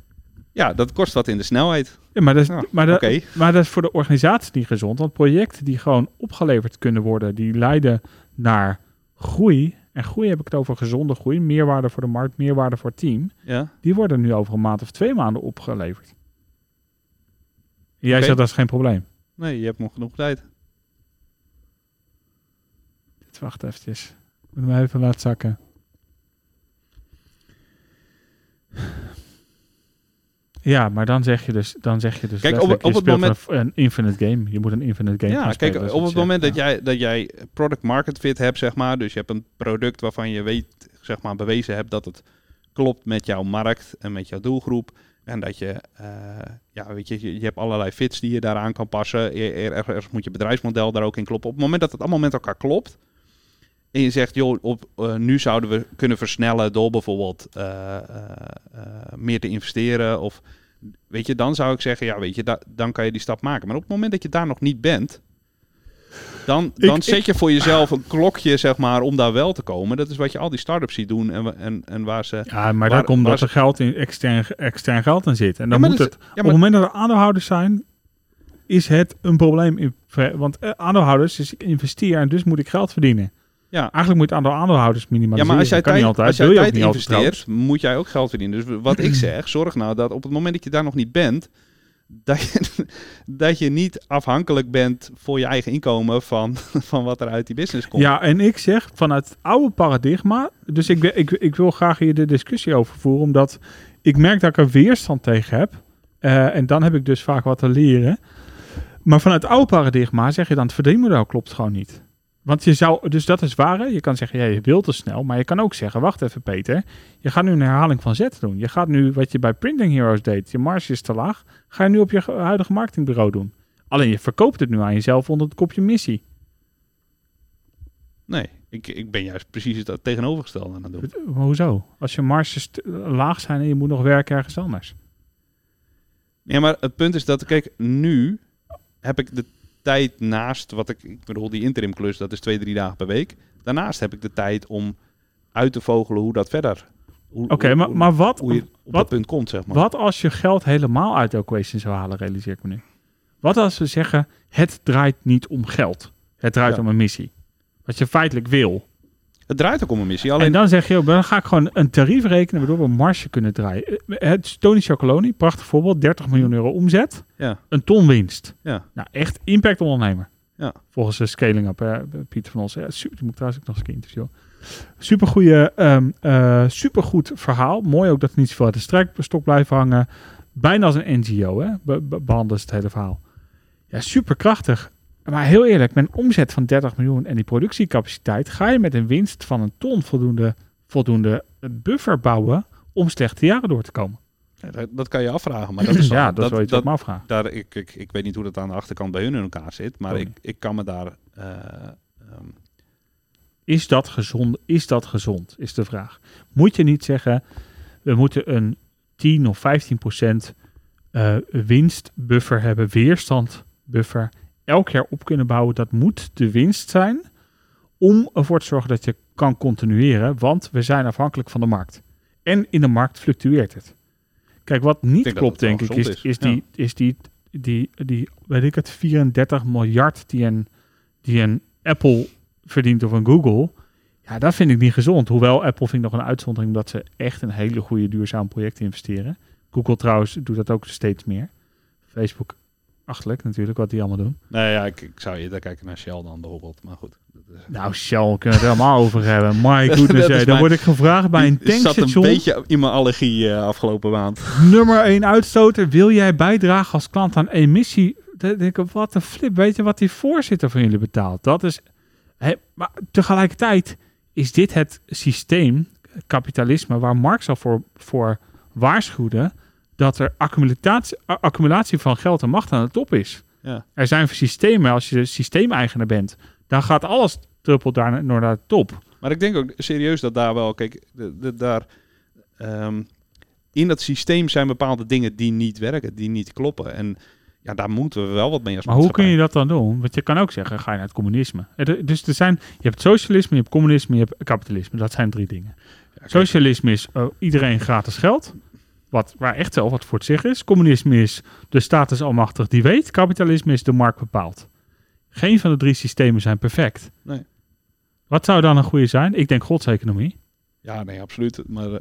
Ja, dat kost wat in de snelheid. Ja, maar, dat is, Ja, maar, dat, Oké. maar dat is voor de organisatie niet gezond. Want projecten die gewoon opgeleverd kunnen worden, die leiden naar groei. En groei heb ik het over gezonde groei, meerwaarde voor de markt, meerwaarde voor het team. Ja. Die worden nu over een maand of twee maanden opgeleverd. Jij Oké. zegt dat is geen probleem. Nee, je hebt nog genoeg tijd. Wacht eventjes. Ik moet hem even laten zakken. Ja, maar dan zeg je dus, dan zeg je dus Kijk, op- op je het moment- een, een infinite game. Je moet een infinite game Ja, spelen, kijk, op wat het moment zegt. dat jij, dat jij product market fit hebt, zeg maar, dus je hebt een product waarvan je weet, zeg maar, bewezen hebt dat het klopt met jouw markt en met jouw doelgroep. En dat je, eh, ja, weet je, je, hebt allerlei fits die je daaraan kan passen. E- er- Ergens moet je bedrijfsmodel daar ook in kloppen. Op het moment dat het allemaal met elkaar klopt. En je zegt, joh, op, eh, nu zouden we kunnen versnellen door bijvoorbeeld eh, meer te investeren. Of weet je, dan zou ik zeggen, ja, weet je, da- dan kan je die stap maken. Maar op het moment dat je daar nog niet bent, dan, dan ik- zet je voor jezelf een klokje, zeg maar, om daar wel te komen. Dat is wat je al die start-ups ziet doen en, en, en waar ze... Ja, maar daar komt dat er geld in, extern, extern geld in zit. En dan moet het, is- ja, op het moment dat er aandeelhouders zijn, is het een probleem. In, want eh, aandeelhouders, is ik investeer en dus moet ik geld verdienen. Ja. Eigenlijk moet het aantal aandeelhouders Ja, minimaliseren. maar als jij Dat tijd, niet altijd, als jij wil je tijd niet investeert, moet jij ook geld verdienen. Dus wat ik [clears throat] zeg, zorg nou dat op het moment dat je daar nog niet bent, dat je, [laughs] dat je niet afhankelijk bent voor je eigen inkomen van, [laughs] van wat er uit die business komt. Ja, en ik zeg vanuit het oude paradigma. Dus ik, ik, ik wil graag hier de discussie over voeren, omdat ik merk dat ik er weerstand tegen heb. Eh, en dan heb ik dus vaak wat te leren. Maar vanuit het oude paradigma zeg je dan: het verdienmodel klopt gewoon niet. Want je zou, dus dat is waar. hè? Je kan zeggen, ja, je wilt te snel. Maar je kan ook zeggen, wacht even Peter. Je gaat nu een herhaling van Z doen. Je gaat nu wat je bij Printing Heroes deed. Je marge is te laag. Ga je nu op je ge- huidige marketingbureau doen. Alleen je verkoopt het nu aan jezelf onder het kopje missie. Nee, ik, ik ben juist precies het tegenovergestelde aan het doen. Maar hoezo? Als je marges laag zijn en je moet nog werken ergens anders. Ja, maar het punt is dat, kijk, nu heb ik de tijd naast wat ik, ik bedoel, die interim klus, dat is twee, drie dagen per week. Daarnaast heb ik de tijd om uit te vogelen hoe dat verder. Oké, maar, maar wat, hoe je op wat- dat punt komt, zeg maar. wat als je geld helemaal uit Equation zou halen, realiseer ik me nu. Wat als we zeggen, het draait niet om geld. Het draait Ja. om een missie. Wat je feitelijk wil. Het draait ook om een missie. Alleen, En dan zeg je, dan ga ik gewoon een tarief rekenen waardoor we een marge kunnen draaien. Eh, Het Tony Chocoloni, prachtig voorbeeld, 30 miljoen euro omzet, ja, een ton winst. ja, Nou, echt impact ondernemer. Ja. Volgens de scaling up, hè, Pieter van ons. Ja, super, die moet trouwens ook nog eens een interviewen. Supergoeie, ehm eh, supergoed verhaal. Mooi ook dat het niet zoveel uit de strijkstok blijft hangen. Bijna als een NGO, hè, be- behandelen ze het hele verhaal. Ja, superkrachtig. Maar heel eerlijk, met een omzet van 30 miljoen en die productiecapaciteit... ga je met een winst van een ton voldoende, voldoende buffer bouwen... om slechte jaren door te komen. Ja, dat, dat kan je afvragen. Maar dat is [clears throat] ja, dat, is wel iets wat dat, me afvraagt. daar, ik, ik, ik weet niet hoe dat aan de achterkant bij hun in elkaar zit. Maar Oh, ik, ik kan me daar... eh, ehm, Is dat gezond? Is dat gezond? Is de vraag. Moet je niet zeggen, we moeten een 10 of 15 procent eh, winstbuffer hebben, weerstandbuffer, elk jaar op kunnen bouwen. Dat moet de winst zijn om ervoor te zorgen dat je kan continueren, want we zijn afhankelijk van de markt. En in de markt fluctueert het. Kijk, wat niet denk klopt, denk ik, is, is, die, is die, die, die, weet ik het, 34 miljard die een, die een Apple verdient of een Google. Ja, dat vind ik niet gezond. Hoewel Apple vind ik nog een uitzondering omdat ze echt een hele goede duurzaam project investeren. Google trouwens doet dat ook steeds meer. Facebook achterlijk natuurlijk, wat die allemaal doen. nee, ja, ik, ik zou eerder kijken naar Shell dan bijvoorbeeld. Maar goed. Is, Nou, Shell kunnen we het helemaal over hebben. My [laughs] goodness, hey, dan mijn- word ik gevraagd bij een Het zat een tankstation. beetje in mijn allergie eh, afgelopen maand. Nummer 1 uitstoter. Wil jij bijdragen als klant aan emissie? Dan denk ik, wat een flip. Weet je wat die voorzitter van jullie betaalt? Dat is... Hè, maar tegelijkertijd is dit het systeem, kapitalisme, waar Marx al voor, voor waarschuwde dat er accumulatie, accumulatie van geld en macht aan de top is. Ja. Er zijn systemen, als je systeemeigenaar bent, dan gaat alles druppelt daar naar naar de top. Maar ik denk ook serieus dat daar wel, kijk, de, de- daar. ehm, in dat systeem zijn bepaalde dingen die niet werken, die niet kloppen. En ja, daar moeten we wel wat mee als Maar hoe kun je dat dan doen? Want je kan ook zeggen, ga je naar het communisme. Er- Dus er zijn, je hebt socialisme, je hebt communisme, je hebt kapitalisme. Dat zijn drie dingen. Socialisme is oh, iedereen gratis geld. Wat, waar echt wel wat voor het zeggen is. Communisme is de staat is almachtig die weet. Kapitalisme is de markt bepaalt. Geen van de drie systemen zijn perfect. Nee. Wat zou dan een goede zijn? Ik denk godseconomie. Ja, nee, absoluut. Maar eh,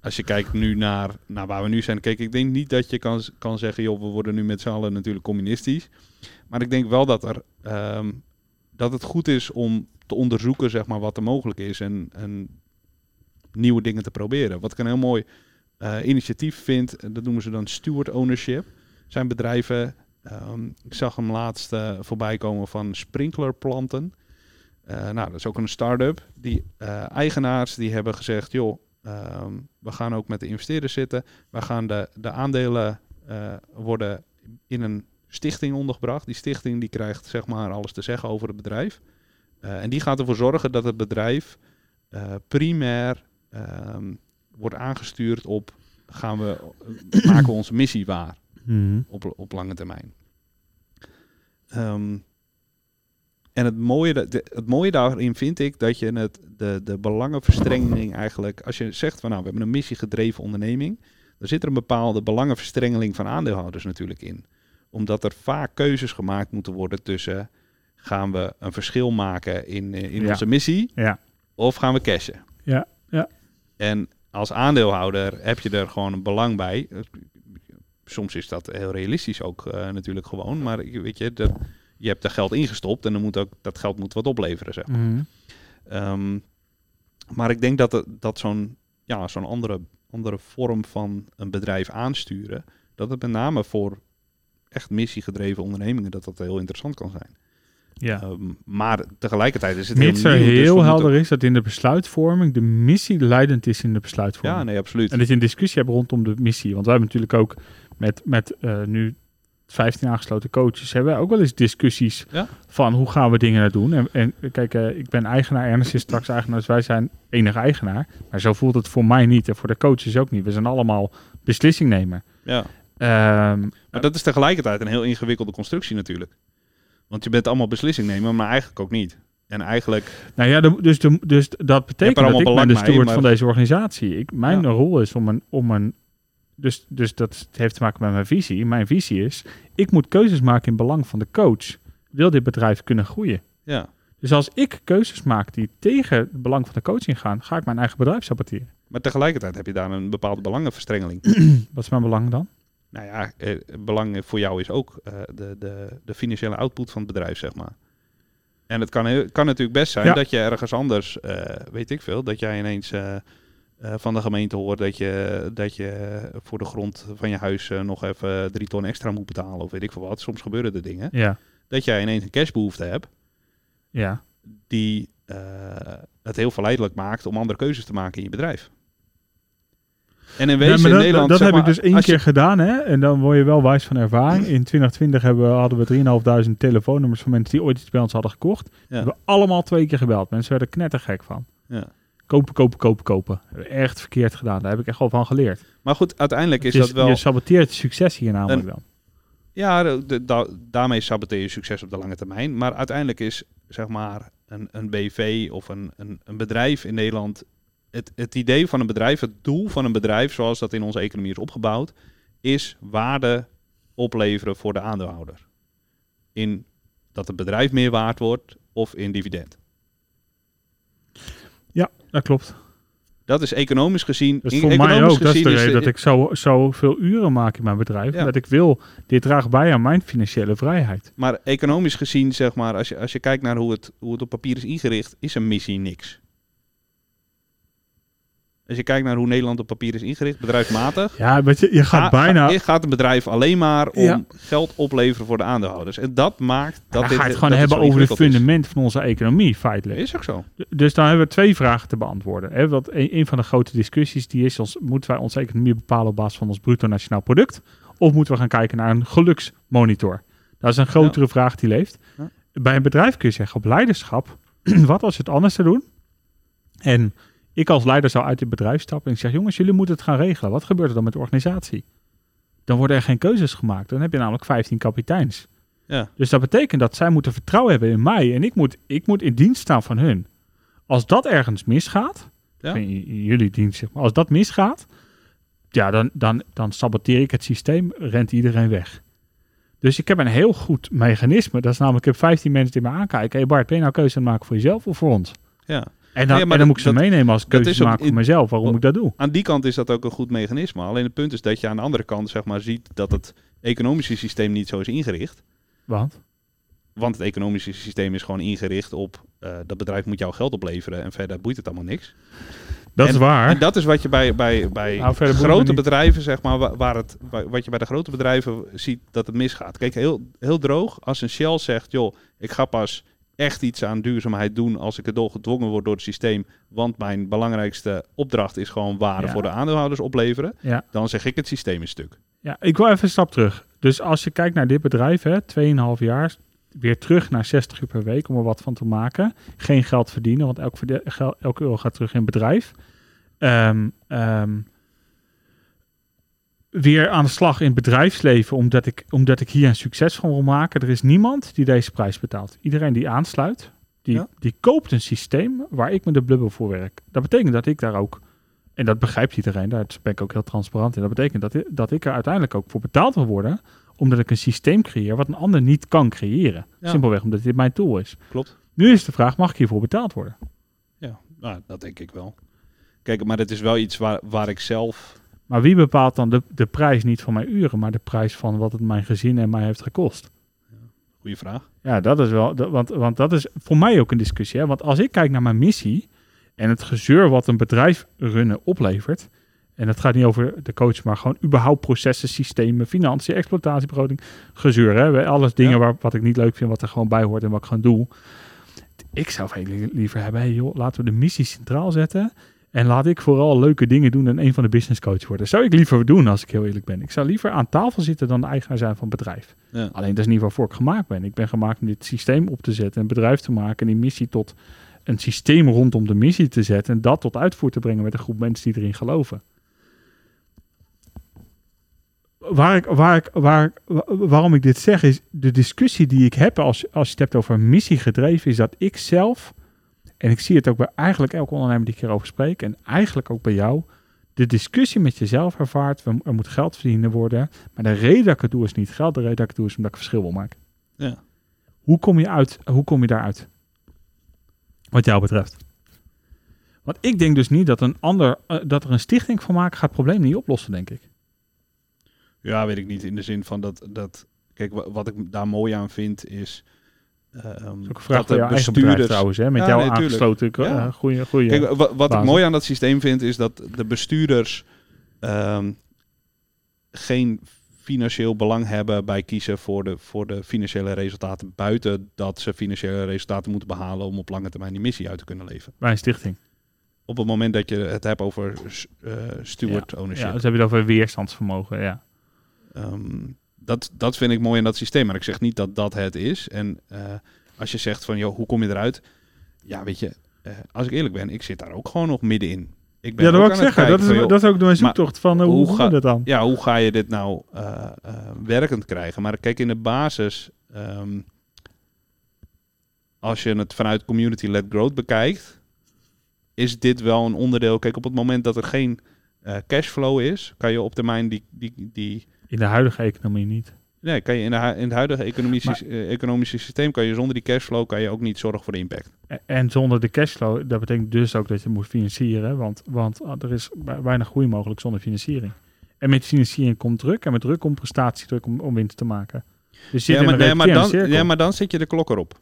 als je kijkt nu naar, naar waar we nu zijn, kijk, ik denk niet dat je kan, kan zeggen, joh, we worden nu met z'n allen natuurlijk communistisch. Maar ik denk wel dat, er, ehm, dat het goed is om te onderzoeken, zeg maar, wat er mogelijk is en, en nieuwe dingen te proberen. Wat ik een heel mooi eh, initiatief vind, eh, dat noemen ze dan steward ownership. Zijn bedrijven, ehm, ik zag hem laatst eh, voorbij komen van sprinklerplanten. Nou, dat is ook een start-up. Die eigenaars die hebben gezegd, joh, ehm, we gaan ook met de investeerders zitten. We gaan de, de aandelen worden in een stichting ondergebracht. Die stichting die krijgt zeg maar alles te zeggen over het bedrijf. En die gaat ervoor zorgen dat het bedrijf primair ehm, wordt aangestuurd op gaan we eh, maken we onze missie waar op, op lange termijn. Ehm, en het mooie, de- het mooie daarin vind ik dat je het, de, de belangenverstrengeling eigenlijk, als je zegt van nou we hebben een missiegedreven onderneming, dan zit er een bepaalde belangenverstrengeling van aandeelhouders natuurlijk in. Omdat er vaak keuzes gemaakt moeten worden tussen gaan we een verschil maken in, eh, in Ja. onze missie Ja. of gaan we cashen. Ja, ja. En als aandeelhouder heb je er gewoon een belang bij. Soms is dat heel realistisch ook eh, natuurlijk gewoon. Maar je- weet je, dat, je hebt er geld ingestopt en dan moet ook, dat geld moet wat opleveren. Zeg. maar. Mhm. Ehm, maar ik denk dat, dat zo'n ja, zo'n andere, andere vorm van een bedrijf aansturen, dat het met name voor echt missiegedreven ondernemingen, dat dat heel interessant kan zijn. Ja. Ehm, maar tegelijkertijd is het Mits heel nieuw, dus moeten- helder is dat in de besluitvorming de missie leidend is in de besluitvorming. Ja, nee, absoluut. En dat je een discussie hebt rondom de missie. Want wij hebben natuurlijk ook met, met eh, nu 15 aangesloten coaches, hebben wij ook wel eens discussies Ja. van hoe gaan we dingen doen. En, en kijk, eh, ik ben eigenaar, Ernest is straks eigenaar, dus wij zijn enige eigenaar. Maar zo voelt het voor mij niet en voor de coaches ook niet. We zijn allemaal beslissingnemer. Ja. Ehm, Maar dat is tegelijkertijd een heel ingewikkelde constructie natuurlijk. Want je bent allemaal beslissingnemer, maar eigenlijk ook niet. En eigenlijk, Nou ja, de- dus, de, dus dat betekent dat ik ben de steward maar- van deze organisatie. Ik, mijn Ja. rol is om een, om een dus, dus dat heeft te maken met mijn visie. Mijn visie is, ik moet keuzes maken in belang van de coach. Wil dit bedrijf kunnen groeien? ja. Dus als ik keuzes maak die tegen het belang van de coach ingaan, ga ik mijn eigen bedrijf saboteren. Maar tegelijkertijd heb je daar een bepaalde belangenverstrengeling. [clears throat] Wat is mijn belang dan? Nou ja, eh, belang voor jou is ook eh, de, de, de financiële output van het bedrijf, zeg maar. En het kan, heel- kan natuurlijk best zijn Ja. dat je ergens anders, eh, weet ik veel, dat jij ineens eh, van de gemeente hoort dat je, dat je voor de grond van je huis nog even drie ton extra moet betalen of weet ik veel wat. Soms gebeuren er dingen. Ja, Dat jij ineens een cashbehoefte hebt ja. die het heel verleidelijk maakt om andere keuzes te maken in je bedrijf. En in wezen in dat, Nederland... dat heb maar, ik dus één je- keer gedaan, hè? En dan word je wel wijs van ervaring. [clears throat] In 2020 hebben, we- hadden we 3.500 telefoonnummers van mensen die ooit iets bij ons hadden gekocht. We hebben allemaal twee keer gebeld. Mensen werden knettergek van. Ja. Kopen, kopen, kopen, kopen. Echt verkeerd gedaan. Daar heb ik echt wel van geleerd. Maar goed, uiteindelijk is Dus dat wel... Je saboteert succes hier namelijk dan. Ja, de- de- da- daarmee saboteer je succes op de lange termijn. Maar uiteindelijk is zeg maar een, een BV of een, een, een bedrijf in Nederland. Het, het idee van een bedrijf, het doel van een bedrijf, zoals dat in onze economie is opgebouwd, is waarde opleveren voor de aandeelhouder. In dat het bedrijf meer waard wordt of in dividend. Dat klopt. Dat is economisch gezien. Dus voor mij ook. Dat is de is reden dat ik zo, zo veel uren maak in mijn bedrijf. Ja. Dat ik wil, dit draagt bij aan mijn financiële vrijheid. Maar economisch gezien, zeg maar, als je, als je kijkt naar hoe het, hoe het op papier is ingericht, is een missie niks. Als je kijkt naar hoe Nederland op papier is ingericht, bedrijfsmatig, Ja, weet je, je gaat ga- bijna... ga- gaat een bedrijf alleen maar om Ja. geld opleveren voor de aandeelhouders. En dat maakt dat dan dit, ga je het gewoon hebben over het is. fundament van onze economie, feitelijk. Is ook zo. Dus dan hebben we twee vragen te beantwoorden. Hè? Want een, een van de grote discussies die is, ons, moeten wij onze economie bepalen op basis van ons bruto nationaal product? Of moeten we gaan kijken naar een geluksmonitor? Dat is een grotere vraag die leeft. Ja. Bij een bedrijf kun je zeggen op leiderschap, [clears throat] wat als we het anders te doen? En ik als leider zou uit het bedrijf stappen en ik zeg, jongens, jullie moeten het gaan regelen. Wat gebeurt er dan met de organisatie? Dan worden er geen keuzes gemaakt. Dan heb je namelijk 15 kapiteins. Ja. Dus dat betekent dat zij moeten vertrouwen hebben in mij en ik moet, ik moet in dienst staan van hun. Als dat ergens misgaat, Ja. in jullie dienst, zeg maar, als dat misgaat, ja, dan, dan, dan saboteer ik het systeem, rent iedereen weg. Dus ik heb een heel goed mechanisme. Dat is namelijk, ik heb 15 mensen die me aankijken. Hé Bart, ben je nou keuze aan het maken voor jezelf of voor ons? Ja. En dan, Nee, maar en dan dat- moet ik ze dat- meenemen als keuzes maak voor in- mezelf. Waarom Oh. ik dat doe? Aan die kant is dat ook een goed mechanisme. Alleen het punt is dat je aan de andere kant zeg maar, ziet dat het economische systeem niet zo is ingericht. Want? Want het economische systeem is gewoon ingericht op eh, dat bedrijf moet jouw geld opleveren en verder boeit het allemaal niks. Dat En- is waar. En dat is wat je bij, bij, bij Nou, grote bedrijven, zeg maar, wa- waar het, wa- wat je bij de grote bedrijven ziet dat het misgaat. Kijk, heel, heel droog, als een Shell zegt, joh, ik ga pas echt iets aan duurzaamheid doen als ik erdoor gedwongen word door het systeem, want mijn belangrijkste opdracht is gewoon waarde Ja. voor de aandeelhouders opleveren, Ja. dan zeg ik het systeem is stuk. Ja, ik wil even een stap terug. Dus als je kijkt naar dit bedrijf, hè, 2,5 jaar, weer terug naar 60 uur per week om er wat van te maken. Geen geld verdienen, want elk, elke euro gaat terug in het bedrijf. Ehm, ehm, weer aan de slag in het bedrijfsleven, omdat ik, omdat ik hier een succes van wil maken. Er is niemand die deze prijs betaalt. Iedereen die aansluit, die, Ja. die koopt een systeem waar ik met de bubbel voor werk. Dat betekent dat ik daar ook en dat begrijpt iedereen, daar ben ik ook heel transparant in. Dat betekent dat, dat ik er uiteindelijk ook voor betaald wil worden, omdat ik een systeem creëer wat een ander niet kan creëren. Ja. Simpelweg omdat dit mijn tool is. Klopt. Nu is de vraag, mag ik hiervoor betaald worden? Ja, nou, dat denk ik wel. Kijk, maar het is wel iets waar, waar ik zelf... Maar wie bepaalt dan de, de prijs niet van mijn uren, maar de prijs van wat het mijn gezin en mij heeft gekost? Goeie vraag. Ja, dat is wel, dat- want, want dat is voor mij ook een discussie. Hè? Want als ik kijk naar mijn missie en het gezeur wat een bedrijf runnen oplevert, en het gaat niet over de coach, maar gewoon überhaupt processen, systemen, financiën, exploitatiebegroting, gezeur. Hè? Alles dingen Ja. waar, wat ik niet leuk vind, wat er gewoon bij hoort en wat ik gewoon doe. Ik zou veel li- liever hebben, hey joh, laten we de missie centraal zetten. En laat ik vooral leuke dingen doen en een van de business coach worden. Zou ik liever doen als ik heel eerlijk ben. Ik zou liever aan tafel zitten dan de eigenaar zijn van het bedrijf. Ja. Alleen dat is niet waarvoor ik gemaakt ben. Ik ben gemaakt om dit systeem op te zetten, een bedrijf te maken en die missie tot een systeem rondom de missie te zetten en dat tot uitvoer te brengen met een groep mensen die erin geloven. Waar ik, waar ik, waar, waarom ik dit zeg is de discussie die ik heb als, als je het hebt over missie gedreven, is dat ik zelf, en ik zie het ook bij eigenlijk elke ondernemer die ik hierover spreek, en eigenlijk ook bij jou, de discussie met jezelf ervaart, er moet geld verdiend worden, maar de reden dat ik het doe is niet geld, de reden dat ik het doe is omdat ik verschil wil maken. Ja. Hoe kom je, uit, hoe kom je daaruit? Wat jou betreft. Want ik denk dus niet dat, een ander, eh, dat er een stichting van maken gaat het probleem niet oplossen, denk ik. Ja, weet ik niet. In de zin van dat... dat kijk, wa- wat ik daar mooi aan vind is... ehm, Dat vraag dat de bestuurders... trouwens, hè? met Ja, jou nee, aangesloten. Ja. eh goeie, goeie. Kijk, wa- wat ik mooi aan dat systeem vind, is dat de bestuurders ehm, geen financieel belang hebben bij kiezen voor de, voor de financiële resultaten. Buiten dat ze financiële resultaten moeten behalen om op lange termijn die missie uit te kunnen leven. bij een stichting. Op het moment dat je het hebt over eh, steward ownership. Ja, dus heb je het over weerstandsvermogen, ja. Ehm, dat, dat vind ik mooi in dat systeem. Maar ik zeg niet dat dat het is. En eh, als je zegt van, joh, hoe kom je eruit? Ja, weet je, eh, als ik eerlijk ben, ik zit daar ook gewoon nog middenin. Ik ben Ja, dat wil ik zeggen. Dat is, van, joh, dat is ook mijn zoektocht van eh, hoe, ga- het dan? ja, hoe ga je dit nou werkend krijgen? Maar kijk, in de basis, ehm, als je het vanuit community-led growth bekijkt, is dit wel een onderdeel. Kijk, op het moment dat er geen cashflow is, kan je op termijn die, die, die In de huidige economie niet. Nee, kan je in, de, in het huidige economische, eh, economische systeem kan je zonder die cashflow kan je ook niet zorgen voor de impact. En- En zonder de cashflow, dat betekent dus ook dat je moet financieren. Want, want ah, er is weinig groei mogelijk zonder financiering. En met financiering komt druk. En met druk komt prestatiedruk om, om winst te maken. Dus Ja maar, nee, maar dan, ja, maar dan zet je de klok erop.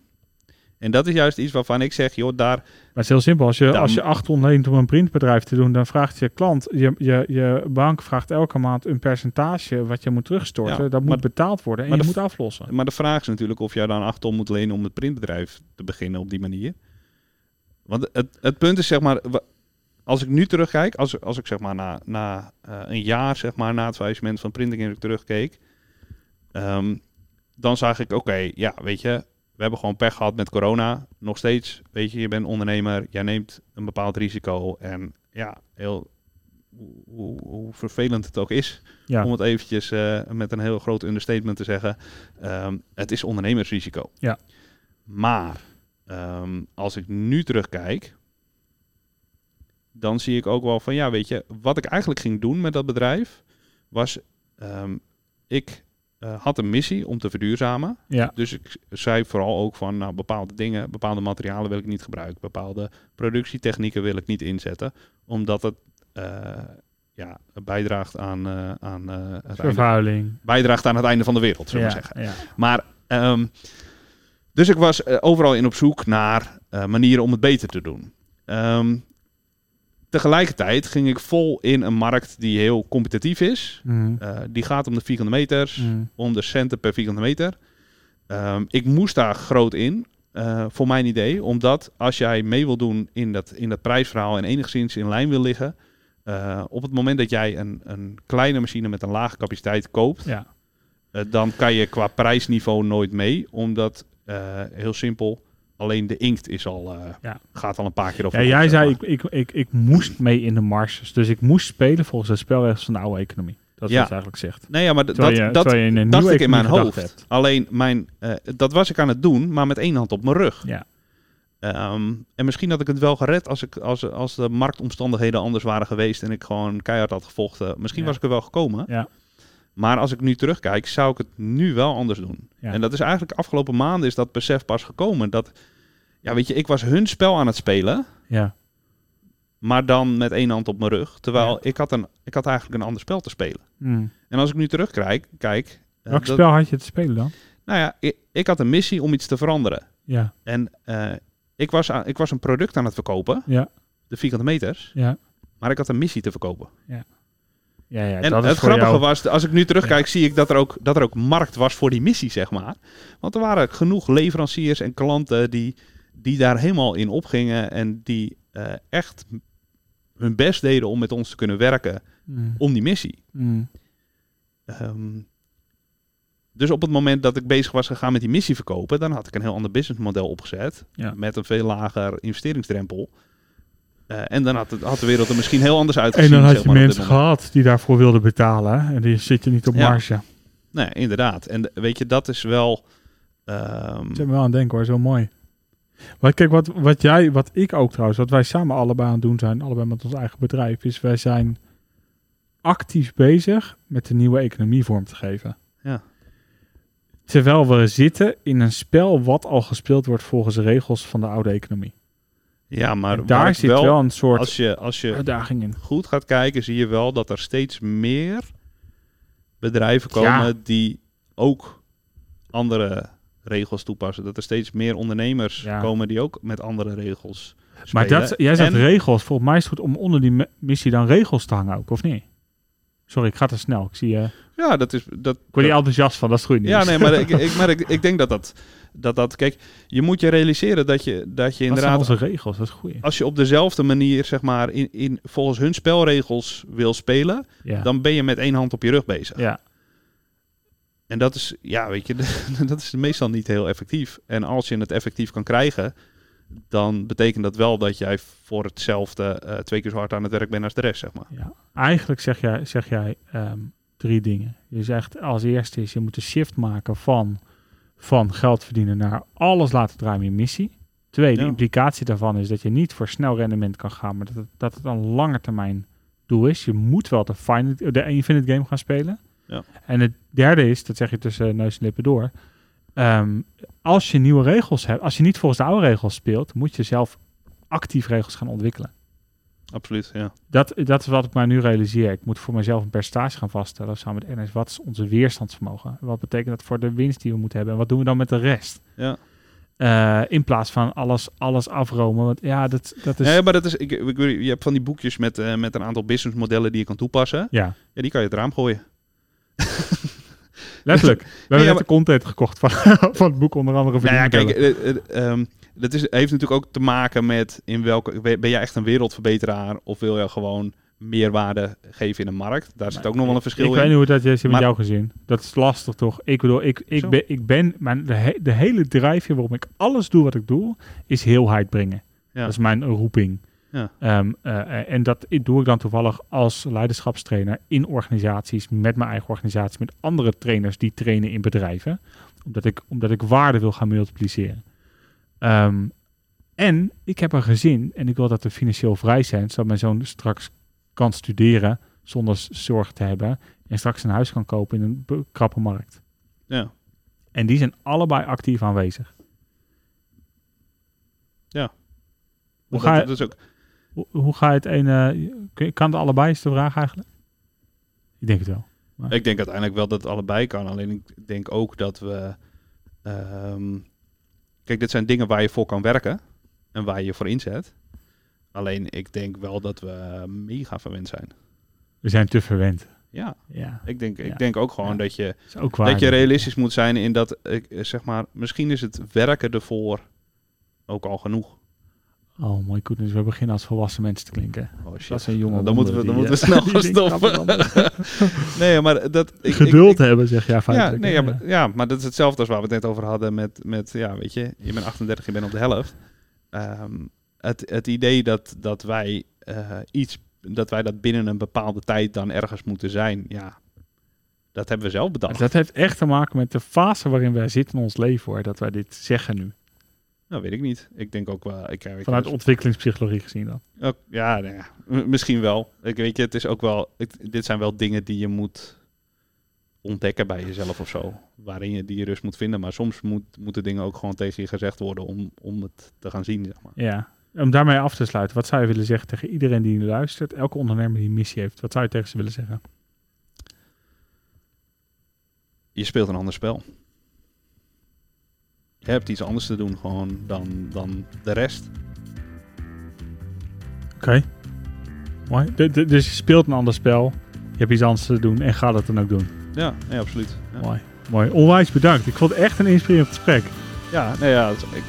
En dat is juist iets waarvan ik zeg, joh, daar... Maar het is heel simpel. Als je, Dan- als je acht ton leent om een printbedrijf te doen, dan vraagt je klant, je, je, je bank vraagt elke maand een percentage wat je moet terugstorten. Ja, dat moet maar- betaald worden en maar je de moet aflossen. Maar de vraag is natuurlijk of jij dan 8 ton moet lenen om het printbedrijf te beginnen op die manier. Want het, het punt is, zeg maar, als ik nu terugkijk, als, als ik zeg maar na, na eh, een jaar, zeg maar, na het faillissement van Printing terugkeek, ehm, dan zag ik, oké, ja, weet je, hebben gewoon pech gehad met corona. Nog steeds, weet je, je bent ondernemer, jij neemt een bepaald risico. En ja, heel, hoe, hoe, hoe vervelend het ook is, Ja. om het eventjes eh, met een heel groot understatement te zeggen. ehm, het is ondernemersrisico. Ja. Maar ehm, als ik nu terugkijk, dan zie ik ook wel van ja, weet je, wat ik eigenlijk ging doen met dat bedrijf was, ehm, ik eh, had een missie om te verduurzamen. Ja. Dus ik zei vooral ook van nou, bepaalde dingen, bepaalde materialen wil ik niet gebruiken, bepaalde productietechnieken wil ik niet inzetten, omdat het eh, ja, bijdraagt aan, eh, aan het einde, Vervuiling. bijdraagt aan het einde van de wereld, zullen we Ja, zeggen. ja. Maar ehm, dus ik was overal in op zoek naar manieren om het beter te doen. Ehm, tegelijkertijd ging ik vol in een markt die heel competitief is. Mhm. Eh, die gaat om de vierkante meters, Mhm. om de centen per vierkante meter. Ehm, ik moest daar groot in, eh, voor mijn idee. Omdat als jij mee wil doen in dat, in dat prijsverhaal en enigszins in lijn wil liggen... eh, op het moment dat jij een, een kleine machine met een lage capaciteit koopt... Ja. dan kan je qua prijsniveau nooit mee. Omdat, heel simpel, alleen de inkt is al, eh, Ja. gaat al een paar keer over. Ja, jij zei, ik, ik, ik, ik moest mee in de marges. Dus ik moest spelen volgens de spelregels van de oude economie. Dat is Ja. wat je eigenlijk zegt. Nee, ja, maar dat, je, dat, een dacht ik in mijn hoofd. hebt. Alleen mijn, eh, dat was ik aan het doen, maar met één hand op mijn rug. Ja. Ehm, en misschien had ik het wel gered als, ik, als, als de marktomstandigheden anders waren geweest en ik gewoon keihard had gevochten. Misschien Ja. was ik er wel gekomen. Ja. Maar als ik nu terugkijk, zou ik het nu wel anders doen. Ja. En dat is eigenlijk afgelopen maanden is dat besef pas gekomen. Dat, ja, weet je, ik was hun spel aan het spelen, Ja. maar dan met één hand op mijn rug. Terwijl Ja. ik, had een, ik had eigenlijk een ander spel te spelen. Mm. En als ik nu terugkijk, kijk, eh, Welk dat- spel had je te spelen dan? nou ja, ik, ik had een missie om iets te veranderen. Ja. En eh, ik, was aan, ik was een product aan het verkopen, Ja. de vierkante meters, Ja. maar ik had een missie te verkopen. Ja, ja en dat is het grappige jou- was, als ik nu terugkijk, zie ik dat er, ook, dat er ook markt was voor die missie, zeg maar. Want er waren genoeg leveranciers en klanten die, die daar helemaal in opgingen en die eh, echt hun best deden om met ons te kunnen werken Mm. om die missie. Mm. Ehm, dus op het moment dat ik bezig was gegaan met die missie verkopen, dan had ik een heel ander businessmodel opgezet. Ja. Met een veel lager investeringsdrempel. Eh, en dan had, het, had de wereld er misschien heel anders En uitgezien. dan had je mensen gehad die daarvoor wilden betalen. En die zit je niet op Ja. marge. Nee, inderdaad. En weet je, dat is wel... ehm, Ik zit me wel aan het denken hoor, zo mooi. Maar kijk, wat, wat jij, wat ik ook trouwens, wat wij samen allebei aan het doen zijn, allebei met ons eigen bedrijf, is wij zijn actief bezig met de nieuwe economie vorm te geven. Ja. Terwijl we zitten in een spel wat al gespeeld wordt volgens de regels van de oude economie. ja, maar En daar zit wel, een soort Als je, als je uitdaging in. goed gaat kijken, zie je wel dat er steeds meer bedrijven komen Ja. die ook andere regels toepassen. Dat er steeds meer ondernemers Ja. komen die ook met andere regels Maar spelen. dat, jij zegt En- regels. Volgens mij is het goed om onder die missie dan regels te hangen ook, of niet? Sorry, ik ga te snel. Ik zie je. Ja, dat is... Dat, Ik word hier enthousiast van, dat is goed nieuws. ja, nee, maar, ik, ik, maar ik, [laughs] ik denk dat dat, dat dat... Kijk, je moet je realiseren dat je, dat je Wat zijn inderdaad... onze regels? Dat is goed. Als je op dezelfde manier, zeg maar, in, in, volgens hun spelregels wil spelen... Ja. dan ben je met één hand op je rug bezig. ja. En dat is, ja, weet je, [laughs] dat is meestal niet heel effectief. En als je het effectief kan krijgen, dan betekent dat wel dat jij voor hetzelfde eh, twee keer zo hard aan het werk bent als de rest, zeg maar. ja. Eigenlijk zeg jij, zeg jij ehm, drie dingen. Je zegt als eerste is, je moet een shift maken van, van geld verdienen naar alles laten draaien in missie. Twee, de Ja. implicatie daarvan is dat je niet voor snel rendement kan gaan, maar dat het, dat het een lange termijn doel is. Je moet wel de, finite, de Infinite Game gaan spelen. Ja. En het derde is, dat zeg je tussen neus en lippen door, ehm, als je nieuwe regels hebt, als je niet volgens de oude regels speelt, moet je zelf actief regels gaan ontwikkelen. Absoluut, ja. Dat, dat is wat ik mij nu realiseer. Ik moet voor mezelf een percentage gaan vaststellen samen met NS. Wat is onze weerstandsvermogen? Wat betekent dat voor de winst die we moeten hebben? En wat doen we dan met de rest? Ja. Eh, in plaats van alles, alles afromen. Want ja, dat, dat is... ja, maar dat is, ik, ik, je hebt van die boekjes met, eh, met een aantal businessmodellen die je kan toepassen. ja, Ja, die kan je het raam gooien. [laughs] letterlijk. We hebben ja, net maar- de content gekocht van, [laughs] van het boek, onder andere. Nou ja, kijk, eh, eh, ehm, dat is, heeft natuurlijk ook te maken met in welke... Ben jij echt een wereldverbeteraar of wil je gewoon meerwaarde geven in de markt. Daar zit ook nog wel een verschil Ik in. weet niet hoe dat is met Maar- jouw gezin. Dat is lastig toch? Ik bedoel, ik, ik ben, ik ben mijn, de, he- de hele drijfveer waarom ik alles doe wat ik doe, is heelheid brengen. Ja. Dat is mijn roeping. Ja. Ehm, eh, en dat doe ik dan toevallig als leiderschapstrainer in organisaties, met mijn eigen organisatie, met andere trainers die trainen in bedrijven. Omdat ik, omdat ik waarde wil gaan multipliceren. Ehm, en ik heb een gezin en ik wil dat we financieel vrij zijn, zodat mijn zoon straks kan studeren zonder zorg te hebben en straks een huis kan kopen in een krappe markt. Ja. En die zijn allebei actief aanwezig. Hoe Dat- ga je- dat is ook, Hoe, ga je het ene... Kan het allebei, is de vraag eigenlijk? Ik denk het wel. Ik denk uiteindelijk wel dat het allebei kan. Alleen ik denk ook dat we. ehm, kijk, dit zijn dingen waar je voor kan werken en waar je je voor inzet. Alleen ik denk wel dat we mega verwend zijn. We zijn te verwend. Ja, Ja, ik denk, Ja. ik denk ook gewoon Ja. dat je, waar. dat je realistisch moet zijn in dat, ik, zeg maar, misschien is het werken ervoor ook al genoeg. Oh, mooi goodness. We beginnen als volwassen mensen te klinken. Oh shit. Dat zijn jonge dan moeten we, dan moeten we snel eh, [laughs] gaan stoppen. [laughs] nee, maar dat... Ik, Geduld ik- hebben, zeg jij Ja, feitelijk. nee, ja, maar, ja, maar dat is hetzelfde als waar we het net over hadden met, met ja, weet je, je bent 38, je bent op de helft. Ehm, het, het idee dat, dat wij eh, iets, dat wij dat binnen een bepaalde tijd dan ergens moeten zijn, ja, dat hebben we zelf bedacht. Dat heeft echt te maken met de fase waarin wij zitten in ons leven, hoor. Dat wij dit zeggen nu. Nou, weet ik niet. Ik denk ook wel, ik, ik Vanuit ontwikkelingspsychologie gezien dan. ook, ja, nou ja, misschien wel. Ik weet je, het is ook wel, ik- dit zijn wel dingen die je moet ontdekken bij jezelf of zo, waarin je die rust moet vinden. Maar soms moet, moeten dingen ook gewoon tegen je gezegd worden om, om het te gaan zien, zeg maar. Ja. Om daarmee af te sluiten, wat zou je willen zeggen tegen iedereen die nu luistert? Elke ondernemer die een missie heeft, wat zou je tegen ze willen zeggen? je speelt een ander spel. Je hebt iets anders te doen gewoon dan, dan de rest. Oké. Mooi. Dus je speelt een ander spel, je hebt iets anders te doen en ga dat dan ook doen. Ja, nee, absoluut. Ja, Mooi. Mooi. Onwijs bedankt. Ik vond het echt een inspirerend gesprek. ja, nee, ja dat ik,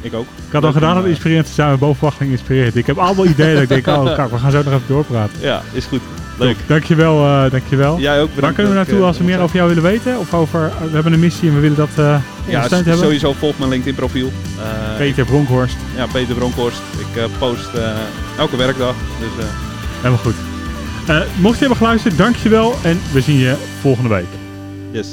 ik ook. Ik had al gedaan dat het inspirerend te zijn, maar boven verwachting inspireert. Ik heb allemaal ideeën dat ik denk, oh kak, we gaan zo nog even doorpraten. Ja, is goed. Leuk. Dankjewel, eh dankjewel. Jij ook Waar bedankt kunnen we naartoe eh, als we meer over jou willen weten? Of over, we hebben een missie en we willen dat eh zijn. Ja, hebben? sowieso volg mijn LinkedIn profiel. Eh, Peter Bronkhorst. ja, Peter Bronkhorst. Ik eh, post eh, elke werkdag. Dus eh, Helemaal goed. Eh, mocht je hebben geluisterd, dankjewel en we zien je volgende week. yes.